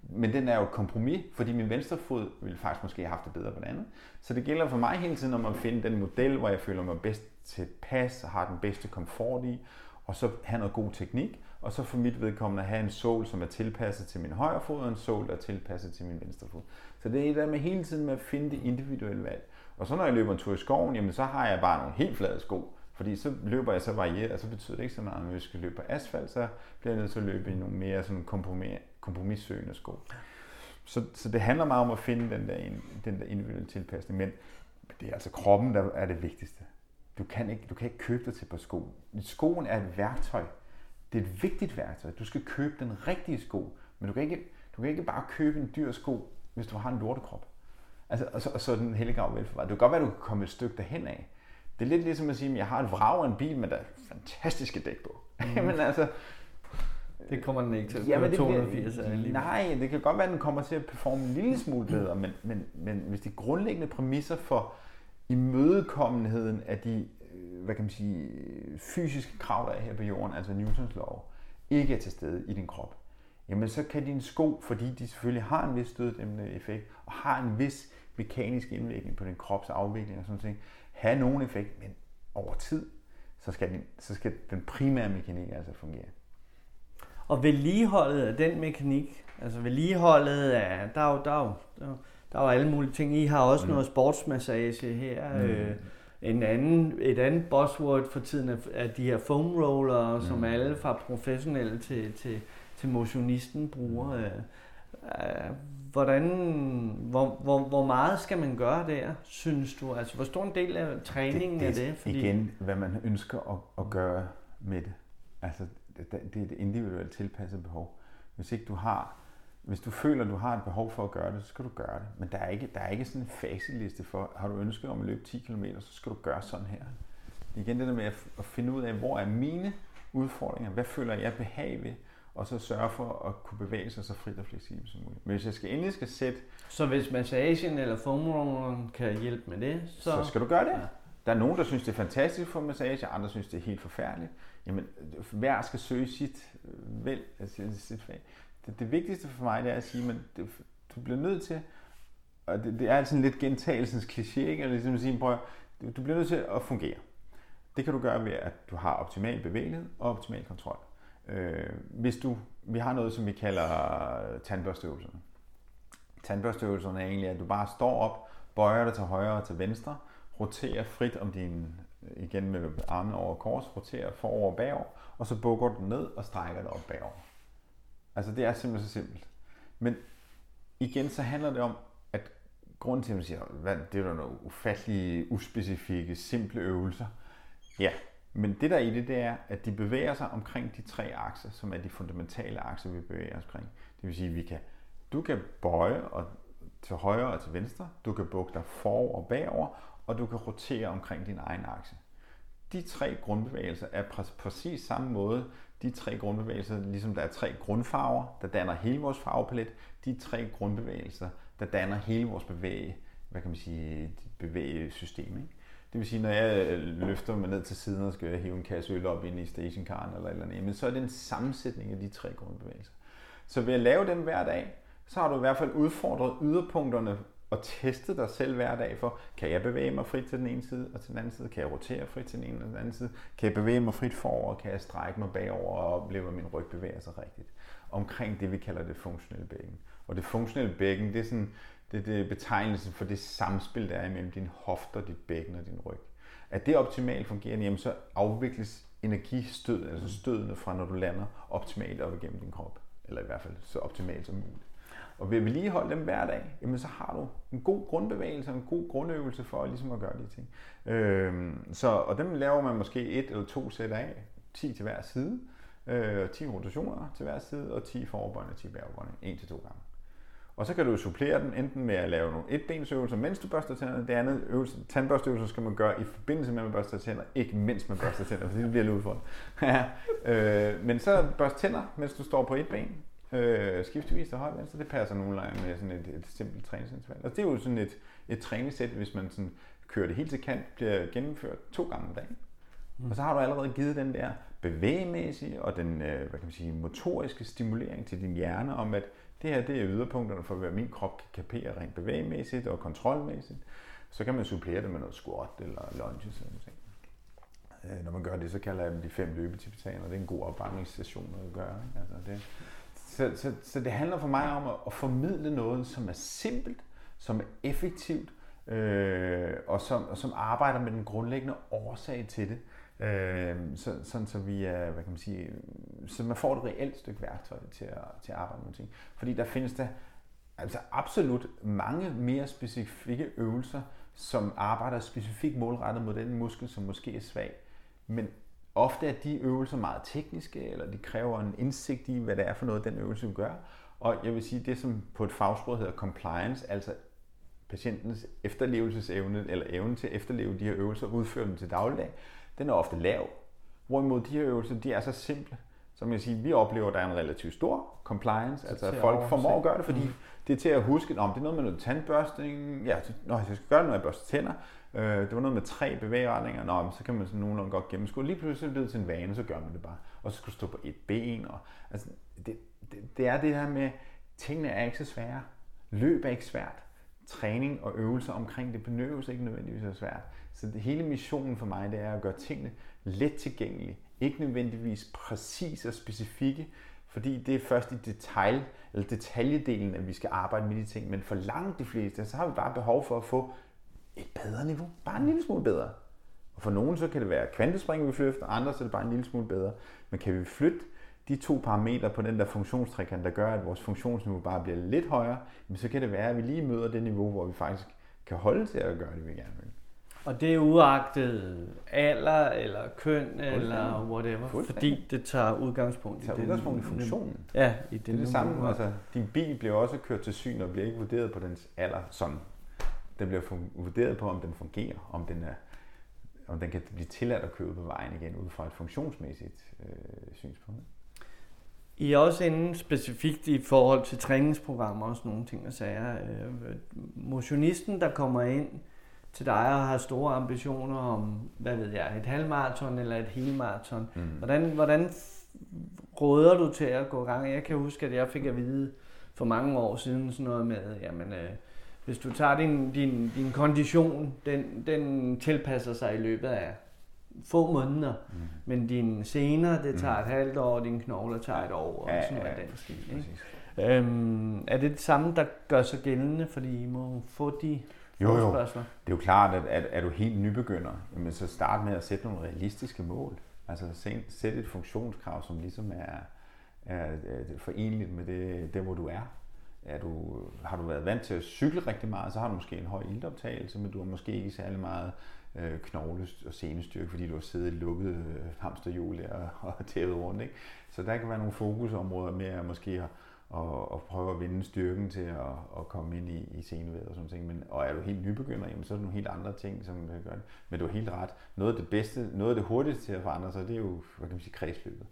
Speaker 1: Men den er jo et kompromis, fordi min venstre fod ville faktisk måske have haft det bedre på den anden. Så det gælder for mig hele tiden om at finde den model, hvor jeg føler mig bedst tilpas og har den bedste komfort i, og så have noget god teknik, og så for mit vedkommende have en sål, som er tilpasset til min højre fod, og en sål, der er tilpasset til min venstre fod. Så det er det der med hele tiden med at finde det individuelle valg. Og så når jeg løber en tur i skoven, jamen så har jeg bare nogle helt flade sko. Fordi så løber jeg så varieret, og så betyder det ikke så meget, at hvis jeg skal løbe på asfalt, så bliver jeg nødt til at løbe i nogle mere sådan kompromis, kompromissøgende sko. Så, så det handler meget om at finde den der, den der individuelle tilpasning, men det er altså kroppen, der er det vigtigste. Du kan ikke, du kan ikke købe dig til på sko. Skoen er et værktøj. Det er et vigtigt værktøj. Du skal købe den rigtige sko, men du kan ikke, du kan ikke bare købe en dyr sko, hvis du har en lortekrop. Altså, og, så, og så er den hellige grav velforvaret. Det kan godt være, at du kan komme et stykke derhen af. Det er lidt ligesom at sige, at jeg har et vrag af en bil, men der er fantastiske dæk på. Mm. men altså,
Speaker 3: det kommer den ikke til
Speaker 1: ja, men 280 det, Nej, det kan godt være, at den kommer til at performe en lille smule bedre, men, men, men hvis de grundlæggende præmisser for imødekommenheden af de øh, hvad kan man sige, fysiske krav, der er her på jorden, altså Newtons lov, ikke er til stede i din krop, jamen så kan dine sko, fordi de selvfølgelig har en vis støddæmpende effekt, og har en vis mekanisk indvirkning på din krops afvikling og sådan noget, have nogen effekt, men over tid, så skal, den, så skal den primære mekanik altså fungere.
Speaker 3: Og vedligeholdet af den mekanik, altså vedligeholdet af, der er jo, der er jo, der er jo, der er jo alle mulige ting. I har også mm. noget sportsmassage her. Mm. Øh, en anden, et andet buzzword for tiden er, er de her foam roller, mm. som alle fra professionelle til, til, til motionisten bruger. Øh, øh, hvordan, hvor, hvor, hvor meget skal man gøre der, synes du? Altså, hvor stor en del af træningen det, det,
Speaker 1: er det? Fordi... Igen, hvad man ønsker at, at gøre med det. Altså, det, det er et individuelt tilpasset behov. Hvis ikke du har, hvis du føler, at du har et behov for at gøre det, så skal du gøre det. Men der er ikke, der er ikke sådan en facitliste for, har du ønsket om at løbe 10 km, så skal du gøre sådan her. Igen det der med at finde ud af, hvor er mine udfordringer, hvad føler jeg behag ved, og så sørge for at kunne bevæge sig så frit og fleksibelt som muligt. Men hvis jeg skal endelig skal sætte...
Speaker 3: Så hvis massagen eller foam kan hjælpe med det,
Speaker 1: så... Så skal du gøre det. Ja. Der er nogen, der synes, det er fantastisk for massage, andre synes, det er helt forfærdeligt. Jamen, hver skal søge sit øh, vel, altså sit fag. Det, det vigtigste for mig, det er at sige, at du bliver nødt til, og det, det er sådan lidt gentagelsens kliché, ikke? Ligesom at sige, prøv, du bliver nødt til at fungere. Det kan du gøre ved, at du har optimal bevægelighed og optimal kontrol. Øh, hvis du, vi har noget, som vi kalder tandbørsteøvelserne. Tandbørsteøvelserne er egentlig, at du bare står op, bøjer dig til højre og til venstre, roterer frit om din, igen med armen over kors, roterer forover og bagover, og så bukker du ned og strækker dig op bagover. Altså det er simpelthen så simpelt. Men igen, så handler det om, at grunden til, at man siger, hvad, det er nogle ufattelige, uspecifikke, simple øvelser. Ja, men det der i det, det er, at de bevæger sig omkring de tre akser, som er de fundamentale akser, vi bevæger os omkring. Det vil sige, at vi kan, du kan bøje og til højre og til venstre, du kan bukke dig for og bagover, og du kan rotere omkring din egen akse. De tre grundbevægelser er præ- præcis samme måde de tre grundbevægelser, ligesom der er tre grundfarver, der danner hele vores farvepalet, de tre grundbevægelser, der danner hele vores bevæge, hvad kan man sige, bevægesystem. Ikke? Det vil sige, når jeg øh, løfter mig ned til siden og skal hive en kasse øl op ind i stationcaren eller eller andet, men så er det en sammensætning af de tre grundbevægelser. Så ved at lave dem hver dag, så har du i hvert fald udfordret yderpunkterne og testet dig selv hver dag for, kan jeg bevæge mig frit til den ene side og til den anden side? Kan jeg rotere frit til den ene og den anden side? Kan jeg bevæge mig frit forover? Kan jeg strække mig bagover og opleve, at min ryg bevæger sig rigtigt? Omkring det, vi kalder det funktionelle bækken. Og det funktionelle bækken, det er, sådan, det, det er betegnelsen for det samspil, der er imellem din hofter, dit bækken og din ryg. At det optimalt fungerer, jamen så afvikles energistød, altså stødene fra, når du lander, optimalt op igennem din krop. Eller i hvert fald så optimalt som muligt. Og ved at vedligeholde dem hver dag, jamen så har du en god grundbevægelse, en god grundøvelse for ligesom at gøre de ting. Øhm, så, og dem laver man måske et eller to sæt af, 10 til hver side, øh, 10 rotationer til hver side, og 10 foroverbøjning og 10 bagoverbøjning, en til to gange. Og så kan du supplere den enten med at lave nogle etbensøvelser, mens du børster tænderne. Det andet øvelse, tandbørsteøvelser skal man gøre i forbindelse med, at man børster tænder, ikke mens man børster tænder, for det bliver lidt udfordrende. ja, øh, men så børst tænder, mens du står på et ben, øh, skiftevis til højre venstre. Det passer nogenlunde med sådan et, et simpelt træningsinterval. Og det er jo sådan et, et træningssæt, hvis man sådan kører det helt til kant, bliver gennemført to gange om dagen. Mm. Og så har du allerede givet den der bevægemæssige og den øh, hvad kan man sige, motoriske stimulering til din hjerne om, at det her det er yderpunkterne for, hvad min krop kan kapere rent bevægemæssigt og kontrolmæssigt. Så kan man supplere det med noget squat eller lunges eller noget. Øh, når man gør det, så kalder jeg dem de fem løbetibetaner. Det er en god opvarmningsstation at gøre. Ikke? Altså det, så, så, så det handler for mig om at, at formidle noget, som er simpelt, som er effektivt, øh, og, som, og som arbejder med den grundlæggende årsag til det. Øh, så, sådan så vi er, hvad kan man sige, så man får et reelt stykke værktøj til at, til at arbejde med ting. Fordi der findes der altså absolut mange mere specifikke øvelser, som arbejder specifikt målrettet mod den muskel, som måske er svag. Men ofte er de øvelser meget tekniske, eller de kræver en indsigt i, hvad det er for noget, den øvelse gør. Og jeg vil sige, det som på et fagsprog hedder compliance, altså patientens efterlevelsesevne, eller evne til at efterleve de her øvelser og udføre dem til dagligdag, den er ofte lav. Hvorimod de her øvelser, de er så simple, som jeg siger, vi oplever, at der er en relativt stor compliance, altså at folk formår at gøre det, fordi mm. det er til at huske, om det er noget med noget tandbørstning, ja, når jeg skal gøre det, når jeg børster tænder, øh, det var noget med tre bevægretninger, nå, så kan man sådan nogenlunde godt gennemskue, lige pludselig bliver det til en vane, så gør man det bare, og så skal du stå på et ben, og, altså, det, det, det er det her med, tingene er ikke så svære, løb er ikke svært, træning og øvelser omkring det benøves ikke nødvendigvis er svært. Så det hele missionen for mig, det er at gøre tingene let tilgængelige. Ikke nødvendigvis præcise og specifikke, fordi det er først i detalj, eller detaljedelen, at vi skal arbejde med de ting. Men for langt de fleste, så har vi bare behov for at få et bedre niveau. Bare en lille smule bedre. Og for nogen så kan det være kvantespring, vi flytter, andre så er det bare en lille smule bedre. Men kan vi flytte de to parametre på den der funktionstrækant, der gør, at vores funktionsniveau bare bliver lidt højere, så kan det være, at vi lige møder det niveau, hvor vi faktisk kan holde til at gøre det, vi gerne vil.
Speaker 2: Og det er uagtet alder, eller køn, eller whatever, fordi det tager udgangspunkt
Speaker 1: i det. tager udgangspunkt i funktionen.
Speaker 2: Ja,
Speaker 1: i det. Det er det samme. Altså, din bil bliver også kørt til syn, og bliver ikke vurderet på dens alder sådan. Den bliver vurderet på, om den fungerer, om den er om den kan blive tilladt at køre på vejen igen, ud fra et funktionsmæssigt øh, synspunkt.
Speaker 2: I er også inde specifikt i forhold til træningsprogrammer og sådan nogle ting og sager. Øh, motionisten, der kommer ind til dig og har store ambitioner om, hvad ved jeg, et halvmarathon eller et helmarathon. Mm. Hvordan, hvordan råder du til at gå i gang? Jeg kan huske, at jeg fik at vide for mange år siden sådan noget med, jamen, øh, hvis du tager din, din, din kondition, den, den tilpasser sig i løbet af få måneder, mm. men dine sener, det tager mm. et halvt år, og dine knogler tager et år, og ja, sådan noget ja, den stil. Ikke? Øhm, er det det samme, der gør sig gældende, fordi I må få de
Speaker 1: jo, jo. Det er jo klart, at, at er du helt nybegynder, jamen så start med at sætte nogle realistiske mål. Altså sæt et funktionskrav, som ligesom er, er, er forenligt med det, det, hvor du er. er du, har du været vant til at cykle rigtig meget, så har du måske en høj ildoptagelse, men du har måske ikke særlig meget øh, knogle- og senestyrke, fordi du har siddet i lukket øh, hamsterhjul og, og tævet rundt. Ikke? Så der kan være nogle fokusområder med at måske at, og, og prøve at vinde styrken til at, at komme ind i, i sceneværet og sådan ting. Men, og er du helt nybegynder, jamen, så er det nogle helt andre ting, som gør det. Men du er helt ret. Noget af det bedste, noget af det hurtigste til at forandre sig, det er jo, hvad kan man sige, kredsløbet.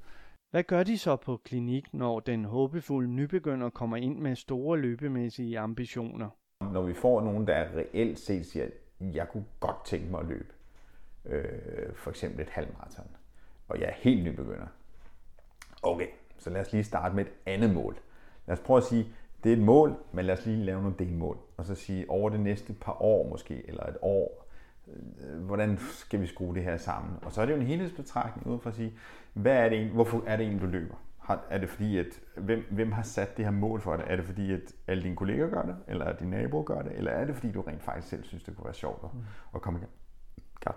Speaker 4: Hvad gør de så på klinik, når den håbefulde nybegynder kommer ind med store løbemæssige ambitioner?
Speaker 1: Når vi får nogen, der reelt set siger, jeg kunne godt tænke mig at løbe, øh, for eksempel et halvmarathon, og jeg er helt nybegynder. Okay, så lad os lige starte med et andet mål. Lad os prøve at sige, det er et mål, men lad os lige lave nogle delmål. Og så sige, over det næste par år måske, eller et år, øh, hvordan skal vi skrue det her sammen? Og så er det jo en helhedsbetragtning ud for at sige, hvad er det en, hvorfor er det en, du løber? er det fordi, at hvem, hvem har sat det her mål for dig? Er det fordi, at alle dine kolleger gør det, eller at dine naboer gør det, eller er det fordi, du rent faktisk selv synes, det kunne være sjovt at, mm. at komme i gang,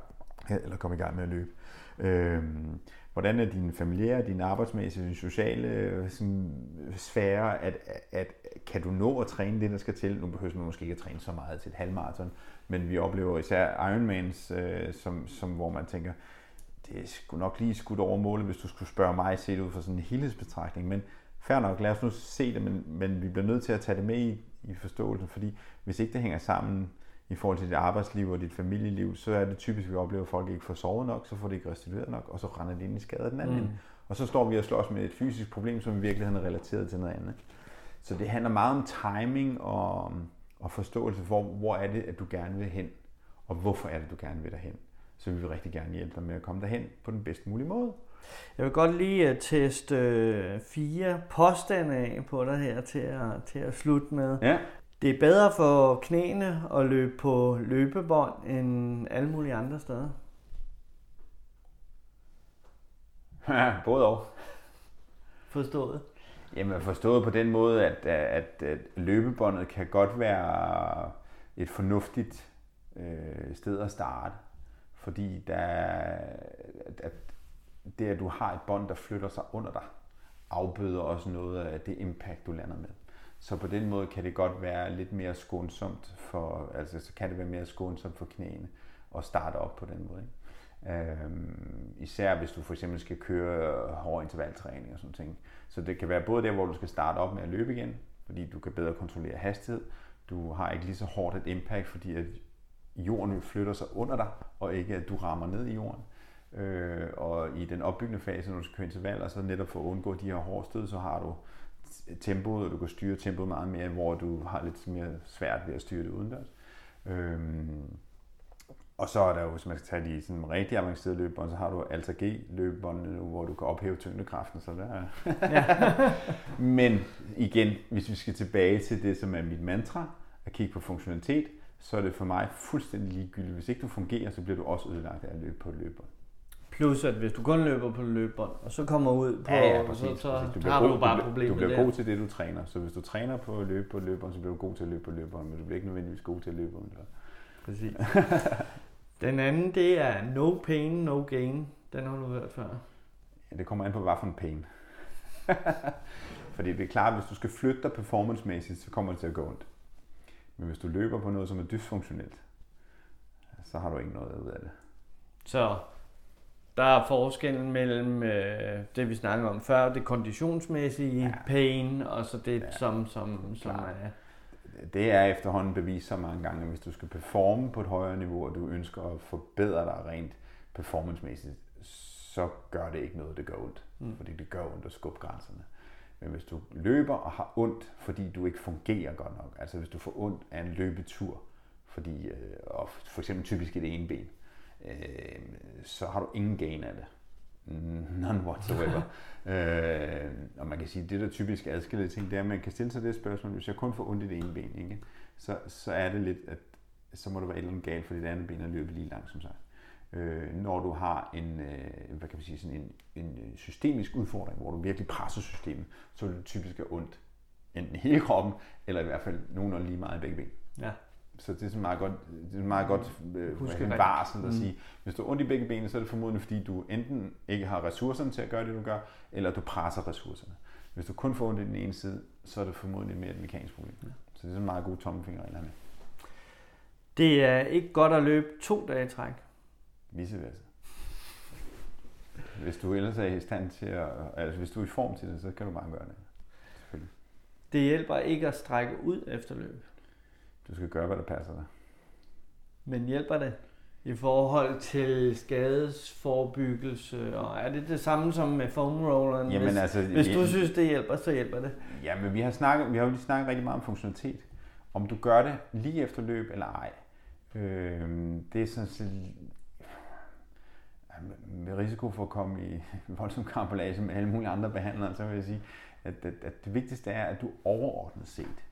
Speaker 1: eller komme i gang med at løbe? Øhm, hvordan er din familiære, din arbejdsmæssige, din sociale øh, sådan, øh, sfære, at, at, kan du nå at træne det, der skal til? Nu behøver man måske ikke at træne så meget til et halvmarathon, men vi oplever især Ironmans, øh, som, som, hvor man tænker, det skulle nok lige skudt over målet, hvis du skulle spørge mig set ud fra sådan en helhedsbetragtning, men fair nok, lad os nu se det, men, men vi bliver nødt til at tage det med i, i forståelsen, fordi hvis ikke det hænger sammen i forhold til dit arbejdsliv og dit familieliv, så er det typisk, at vi oplever, at folk ikke får sovet nok, så får de ikke restitueret nok, og så render de ind i skade den anden. Mm. Og så står vi og slås med et fysisk problem, som i virkeligheden er relateret til noget andet. Så det handler meget om timing og, og forståelse for, hvor er det, at du gerne vil hen, og hvorfor er det, du gerne vil derhen. Så vi vil rigtig gerne hjælpe dig med at komme derhen på den bedst mulige måde.
Speaker 2: Jeg vil godt lige uh, teste uh, fire påstande af på dig her til at, til at slutte med.
Speaker 1: Ja.
Speaker 2: Det er bedre for knæene at løbe på løbebånd end alle mulige andre steder.
Speaker 1: Ja, både og.
Speaker 2: Forstået?
Speaker 1: Jamen forstået på den måde, at, at, at løbebåndet kan godt være et fornuftigt øh, sted at starte, fordi der, at det, at du har et bånd, der flytter sig under dig, afbøder også noget af det impact, du lander med. Så på den måde kan det godt være lidt mere skånsomt for, altså så kan det være mere skånsomt for knæene at starte op på den måde. Ikke? Øhm, især hvis du for eksempel skal køre hård intervaltræning og sådan ting. Så det kan være både der, hvor du skal starte op med at løbe igen, fordi du kan bedre kontrollere hastighed. Du har ikke lige så hårdt et impact, fordi at jorden flytter sig under dig, og ikke at du rammer ned i jorden. Øh, og i den opbyggende fase, når du skal køre intervaller, så netop for at undgå de her hårde stød, så har du tempoet, og du kan styre tempoet meget mere, hvor du har lidt mere svært ved at styre det udendørs. Øhm, og så er der jo, hvis man skal tage de sådan rigtig avancerede løbebånd, så har du Alta G løbebåndene nu, hvor du kan ophæve tyngdekraften, så der. Men igen, hvis vi skal tilbage til det, som er mit mantra, at kigge på funktionalitet, så er det for mig fuldstændig ligegyldigt. Hvis ikke du fungerer, så bliver du også ødelagt af at løbe på et løbebånd.
Speaker 3: Plus at hvis du kun løber på løbebånd, og så kommer ud på,
Speaker 1: ja, ja, præcis,
Speaker 3: så, så
Speaker 1: præcis.
Speaker 3: Du har du bare problemet
Speaker 1: Du bliver
Speaker 3: der.
Speaker 1: god til det, du træner. Så hvis du træner på at løbe på løbebånd, så bliver du god til at løbe på løbebånd, men du bliver ikke nødvendigvis god til at løbe under.
Speaker 3: Præcis. Den anden, det er no pain, no gain. Den har du hørt før.
Speaker 1: Ja, det kommer an på, hvad for en pain. Fordi det er klart, at hvis du skal flytte dig performancemæssigt, så kommer det til at gå ondt. Men hvis du løber på noget, som er dysfunktionelt, så har du ikke noget ud af det.
Speaker 3: Så der er forskellen mellem øh, det, vi snakkede om før, det konditionsmæssige ja. pain, og så det, ja, som, som, som er...
Speaker 1: Det er efterhånden bevist så mange gange, at hvis du skal performe på et højere niveau, og du ønsker at forbedre dig rent performancemæssigt, så gør det ikke noget, det gør ondt. Mm. Fordi det gør ondt at skubbe grænserne. Men hvis du løber og har ondt, fordi du ikke fungerer godt nok, altså hvis du får ondt af en løbetur, fordi, øh, og for eksempel typisk et ene ben, øh, så har du ingen gain af det. None whatsoever. øh, og man kan sige, at det der typisk adskiller ting, det er, at man kan stille sig det spørgsmål, hvis jeg kun får ondt i det ene ben, ikke? Så, så er det lidt, at så må der være et eller andet galt, for det andet ben er løbet lige langt, som sagt. Øh, når du har en, øh, hvad kan man sige, sådan en, en systemisk udfordring, hvor du virkelig presser systemet, så vil det typisk have ondt enten hele kroppen, eller i hvert fald nogenlunde lige meget i begge ben.
Speaker 3: Ja.
Speaker 1: Så det er sådan meget godt, det er meget godt øh, en varsel at mm. sige, hvis du har ondt i begge ben, så er det formodentlig fordi, du enten ikke har ressourcerne til at gøre det, du gør, eller du presser ressourcerne. Hvis du kun får ondt i den ene side, så er det formodentlig mere et mekanisk problem. Ja. Så det er sådan en meget god tommelfingerregler med.
Speaker 3: Det er ikke godt at løbe to dage i træk.
Speaker 1: Vice versa. Hvis du ellers er i stand til at, altså hvis du er i form til det, så kan du bare gøre det. Selvfølgelig.
Speaker 3: Det hjælper ikke at strække ud efter løb.
Speaker 1: Du skal gøre, hvad der passer dig.
Speaker 3: Men hjælper det i forhold til skadesforebyggelse? Og er det det samme som med foam rolleren?
Speaker 1: Jamen,
Speaker 3: hvis,
Speaker 1: altså,
Speaker 3: hvis du synes, det hjælper, så hjælper det.
Speaker 1: Ja, men vi har, snakket, vi har jo lige snakket rigtig meget om funktionalitet. Om du gør det lige efter løb eller ej. Øh, det er sådan set med risiko for at komme i voldsom kampolage med alle mulige andre behandlere, så vil jeg sige, at, at, at det vigtigste er, at du overordnet set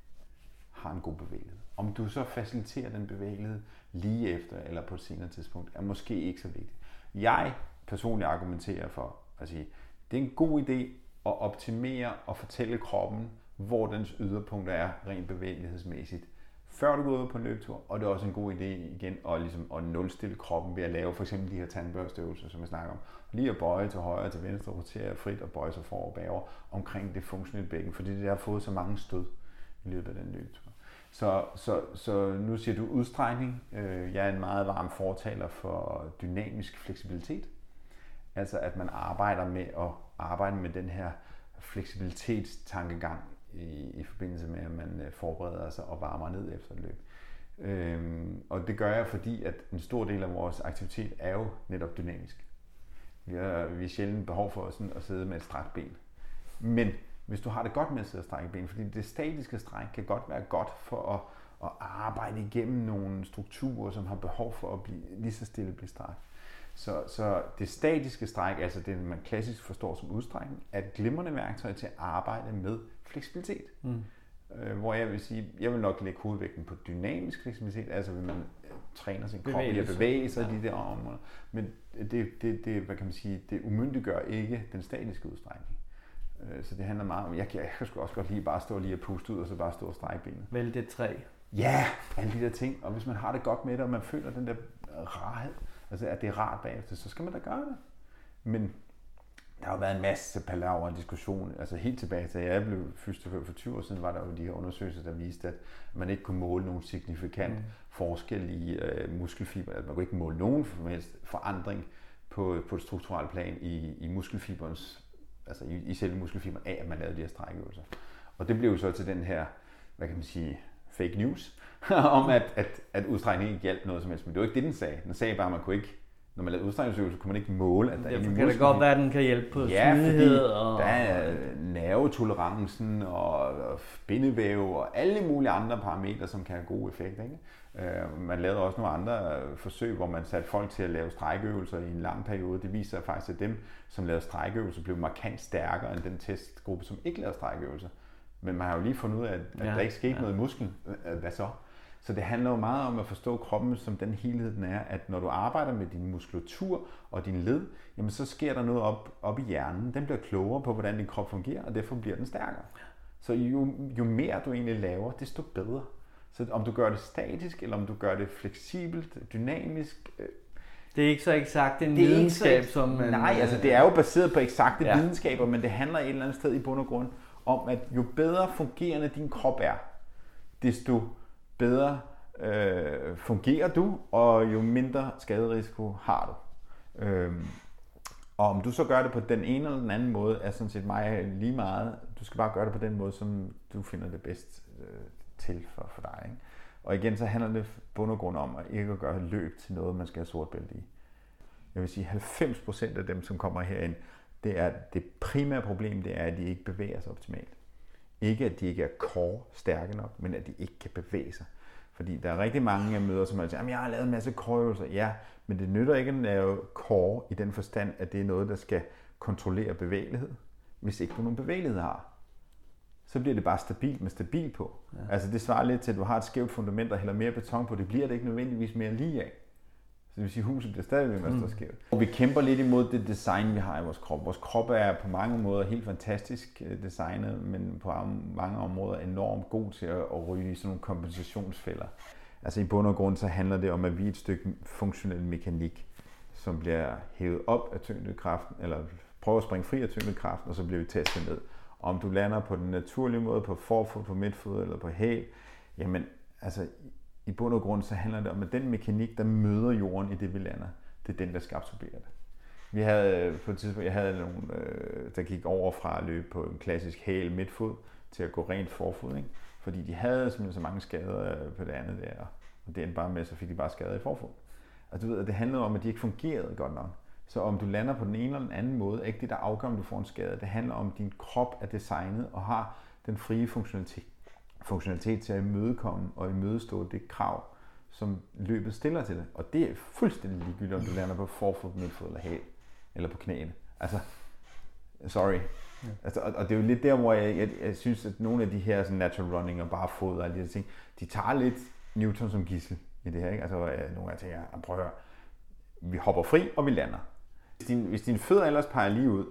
Speaker 1: har en god bevægelighed. Om du så faciliterer den bevægelighed lige efter eller på et senere tidspunkt, er måske ikke så vigtigt. Jeg personligt argumenterer for at sige, det er en god idé at optimere og fortælle kroppen, hvor dens yderpunkter er rent bevægelighedsmæssigt, før du går ud på en løbetur, og det er også en god idé igen at, ligesom, at nulstille kroppen ved at lave for eksempel de her tandbørsteøvelser, som jeg snakker om. Lige at bøje til højre og til venstre, rotere frit og bøje sig forover og bagover omkring det funktionelle bækken, fordi det har fået så mange stød i løbet af den løbetur. Så, så, så nu siger du udstrækning. Øh, jeg er en meget varm fortaler for dynamisk fleksibilitet. Altså at man arbejder med at arbejde med den her fleksibilitetstankegang i, i forbindelse med, at man øh, forbereder sig og varmer ned efter et løb. Øhm, og det gør jeg, fordi at en stor del af vores aktivitet er jo netop dynamisk. Vi har, vi har sjældent behov for sådan at sidde med et strakt ben. Men hvis du har det godt med at sidde og strække ben, fordi det statiske stræk kan godt være godt for at, at arbejde igennem nogle strukturer, som har behov for at blive lige så stille blive strakt. Så, så det statiske stræk, altså det man klassisk forstår som udstrækning, er et glimrende værktøj til at arbejde med fleksibilitet. Mm. Øh, hvor jeg vil sige, jeg vil nok lægge hovedvægten på dynamisk fleksibilitet, altså vil man træner sin krop i at bevæge sig ja. de der områder. Men det, det, det, hvad kan man sige, det umyndiggør ikke den statiske udstrækning. Øh, så det handler meget om, jeg kan, jeg kan sgu også godt lige bare stå lige og puste ud, og så bare stå og strække benet.
Speaker 3: Vælg det træ.
Speaker 1: Ja, alle de der ting. Og hvis man har det godt med det, og man føler den der rarhed, altså at det er rart bagefter, så skal man da gøre det. Men der har jo været en masse palaver og diskussion. Altså helt tilbage til, jeg blev fysioterapeut for 20 år siden, var der jo de her undersøgelser, der viste, at man ikke kunne måle nogen signifikant mm. forskel i øh, muskelfiber. Altså man kunne ikke måle nogen forandring på, på et strukturelt plan i, i muskelfiberens, altså i, i selve muskelfiberen af, at man lavede de her strækøvelser. Og det blev jo så til den her, hvad kan man sige, fake news, om at, at, at udstrækning ikke hjalp noget som helst. Men det var ikke det, den sagde. Den sagde bare, at man kunne ikke når man lavede udstrækningsøvelser, kunne man ikke måle, at der
Speaker 3: er kan det godt være, at den kan hjælpe på
Speaker 1: ja, smidighed. og... der er nervetolerancen og bindevæv og alle mulige andre parametre, som kan have god effekt. Ikke? Øh, man lavede også nogle andre forsøg, hvor man satte folk til at lave strækøvelser i en lang periode. Det viser sig faktisk, at dem, som lavede strækøvelser, blev markant stærkere end den testgruppe, som ikke lavede strækøvelser. Men man har jo lige fundet ud af, at, at ja, der ikke skete ja. noget i musklen. Hvad så? Så det handler jo meget om at forstå kroppen som den helhed, den er, at når du arbejder med din muskulatur og din led, jamen så sker der noget op, op i hjernen. Den bliver klogere på, hvordan din krop fungerer, og derfor bliver den stærkere. Så jo, jo mere du egentlig laver, desto bedre. Så om du gør det statisk, eller om du gør det fleksibelt, dynamisk, øh,
Speaker 3: det er ikke så eksakt en videnskab, som man...
Speaker 1: Nej, altså det er jo baseret på eksakte ja. videnskaber, men det handler et eller andet sted i bund og grund om, at jo bedre fungerende din krop er, desto bedre øh, fungerer du, og jo mindre skaderisiko har du. Øhm, og om du så gør det på den ene eller den anden måde, er sådan set mig lige meget. Du skal bare gøre det på den måde, som du finder det bedst øh, til for, for dig. Ikke? Og igen, så handler det bund og grund om at ikke at gøre løb til noget, man skal have sort bælte i. Jeg vil sige, 90% af dem, som kommer herind, det er det primære problem, det er, at de ikke bevæger sig optimalt. Ikke at de ikke er core stærke nok, men at de ikke kan bevæge sig. Fordi der er rigtig mange, jeg møder, som altså, siger, at jeg har lavet en masse core Ja, men det nytter ikke at lave core i den forstand, at det er noget, der skal kontrollere bevægelighed, hvis ikke du nogen bevægelighed har. Så bliver det bare stabilt med stabil på. Ja. Altså det svarer lidt til, at du har et skævt fundament og hælder mere beton på. Det bliver det ikke nødvendigvis mere lige af. Så det vil sige, at huset bliver stadig ved med at stå mm. skævt. Og vi kæmper lidt imod det design, vi har i vores krop. Vores krop er på mange måder helt fantastisk øh, designet, men på mange områder enormt god til at ryge i sådan nogle kompensationsfælder. Altså i bund og grund så handler det om, at vi er et stykke funktionel mekanik, som bliver hævet op af tyngdekraften, eller prøver at springe fri af tyngdekraften, og så bliver vi testet ned. Om du lander på den naturlige måde, på forfod, på midtfod eller på hæl, jamen altså i bund og grund så handler det om, at den mekanik, der møder jorden i det, vi lander, det er den, der skal absorbere det. Vi havde øh, på et tidspunkt, jeg havde nogle, øh, der gik over fra at løbe på en klassisk hæl midtfod til at gå rent forfod, ikke? fordi de havde simpelthen så mange skader øh, på det andet der, og det endte bare med, så fik de bare skader i forfod. Og du ved, det handlede om, at de ikke fungerede godt nok. Så om du lander på den ene eller den anden måde, er ikke det, der afgør, om du får en skade. Det handler om, at din krop er designet og har den frie funktionalitet funktionalitet til at imødekomme og imødestå det krav, som løbet stiller til det. Og det er fuldstændig ligegyldigt, om du lander på forfod, midtfod eller hæl, eller på knæene. Altså, sorry. Ja. Altså, og, og det er jo lidt der, hvor jeg, jeg, jeg synes, at nogle af de her sådan natural running og bare fod og alle de her ting, de tager lidt Newton som gissel i det her. Ikke? Altså, nogle af tænker, prøv at høre, vi hopper fri, og vi lander. Hvis din, hvis din fødder ellers peger lige ud,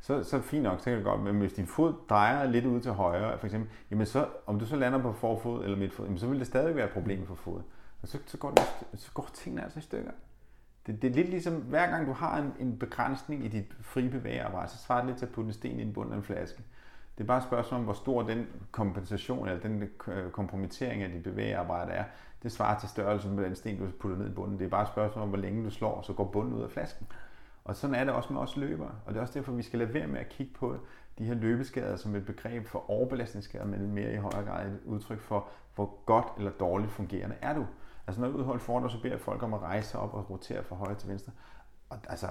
Speaker 1: så, så fint nok, så kan det godt, men hvis din fod drejer lidt ud til højre, for eksempel, jamen så, om du så lander på forfod eller midtfod, jamen så vil det stadig være et problem for foden. Og så, så, går, det, så går tingene altså i stykker. Det, det er lidt ligesom, hver gang du har en, en begrænsning i dit frie bevægeapparat, så svarer det lidt til at putte en sten i en bund af en flaske. Det er bare et spørgsmål om, hvor stor den kompensation eller den øh, kompromittering af dit bevægeapparat er. Det svarer til størrelsen på den sten, du putter ned i bunden. Det er bare et spørgsmål om, hvor længe du slår, så går bunden ud af flasken. Og sådan er det også med os løbere. Og det er også derfor, vi skal lade være med at kigge på de her løbeskader som et begreb for overbelastningsskader, men mere i højere grad et udtryk for, hvor godt eller dårligt fungerende er du. Altså når jeg udholder for så beder jeg folk om at rejse op og rotere fra højre til venstre. Og altså,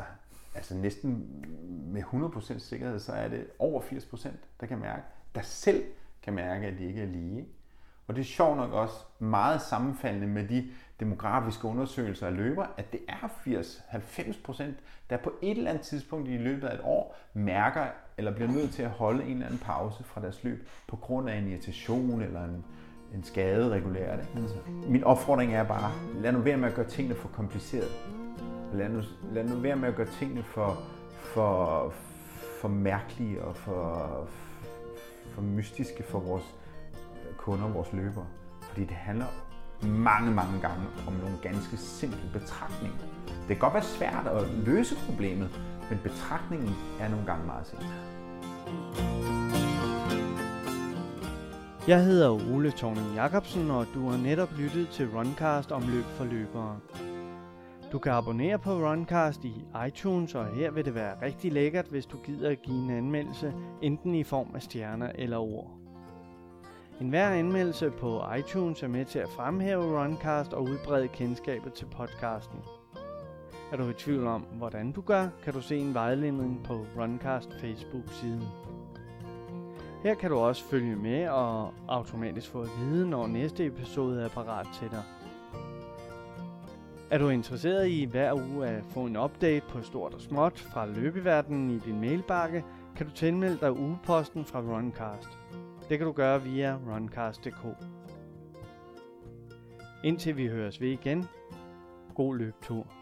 Speaker 1: altså næsten med 100% sikkerhed, så er det over 80%, der kan mærke, der selv kan mærke, at de ikke er lige. Og det er sjovt nok også meget sammenfaldende med de demografiske undersøgelser af løber, at det er 80-90 procent, der på et eller andet tidspunkt i løbet af et år mærker eller bliver nødt til at holde en eller anden pause fra deres løb på grund af en irritation eller en, en skade regulært. Altså, min opfordring er bare, lad nu være med at gøre tingene for komplicerede. Lad nu, lad nu være med at gøre tingene for, for, for mærkelige og for, for mystiske for vores kunder, vores løbere. Fordi det handler mange, mange gange om nogle ganske simple betragtninger. Det kan godt være svært at løse problemet, men betragtningen er nogle gange meget simpel.
Speaker 2: Jeg hedder Ole Thorning Jacobsen, og du har netop lyttet til Runcast om løb for løbere. Du kan abonnere på Runcast i iTunes, og her vil det være rigtig lækkert, hvis du gider at give en anmeldelse, enten i form af stjerner eller ord. En hver anmeldelse på iTunes er med til at fremhæve Runcast og udbrede kendskabet til podcasten. Er du i tvivl om, hvordan du gør, kan du se en vejledning på Runcast Facebook-siden. Her kan du også følge med og automatisk få at vide, når næste episode er parat til dig. Er du interesseret i hver uge at få en update på stort og småt fra løbeverdenen i din mailbakke, kan du tilmelde dig ugeposten fra Runcast. Det kan du gøre via runcast.dk. Indtil vi høres ved igen. God løbetur.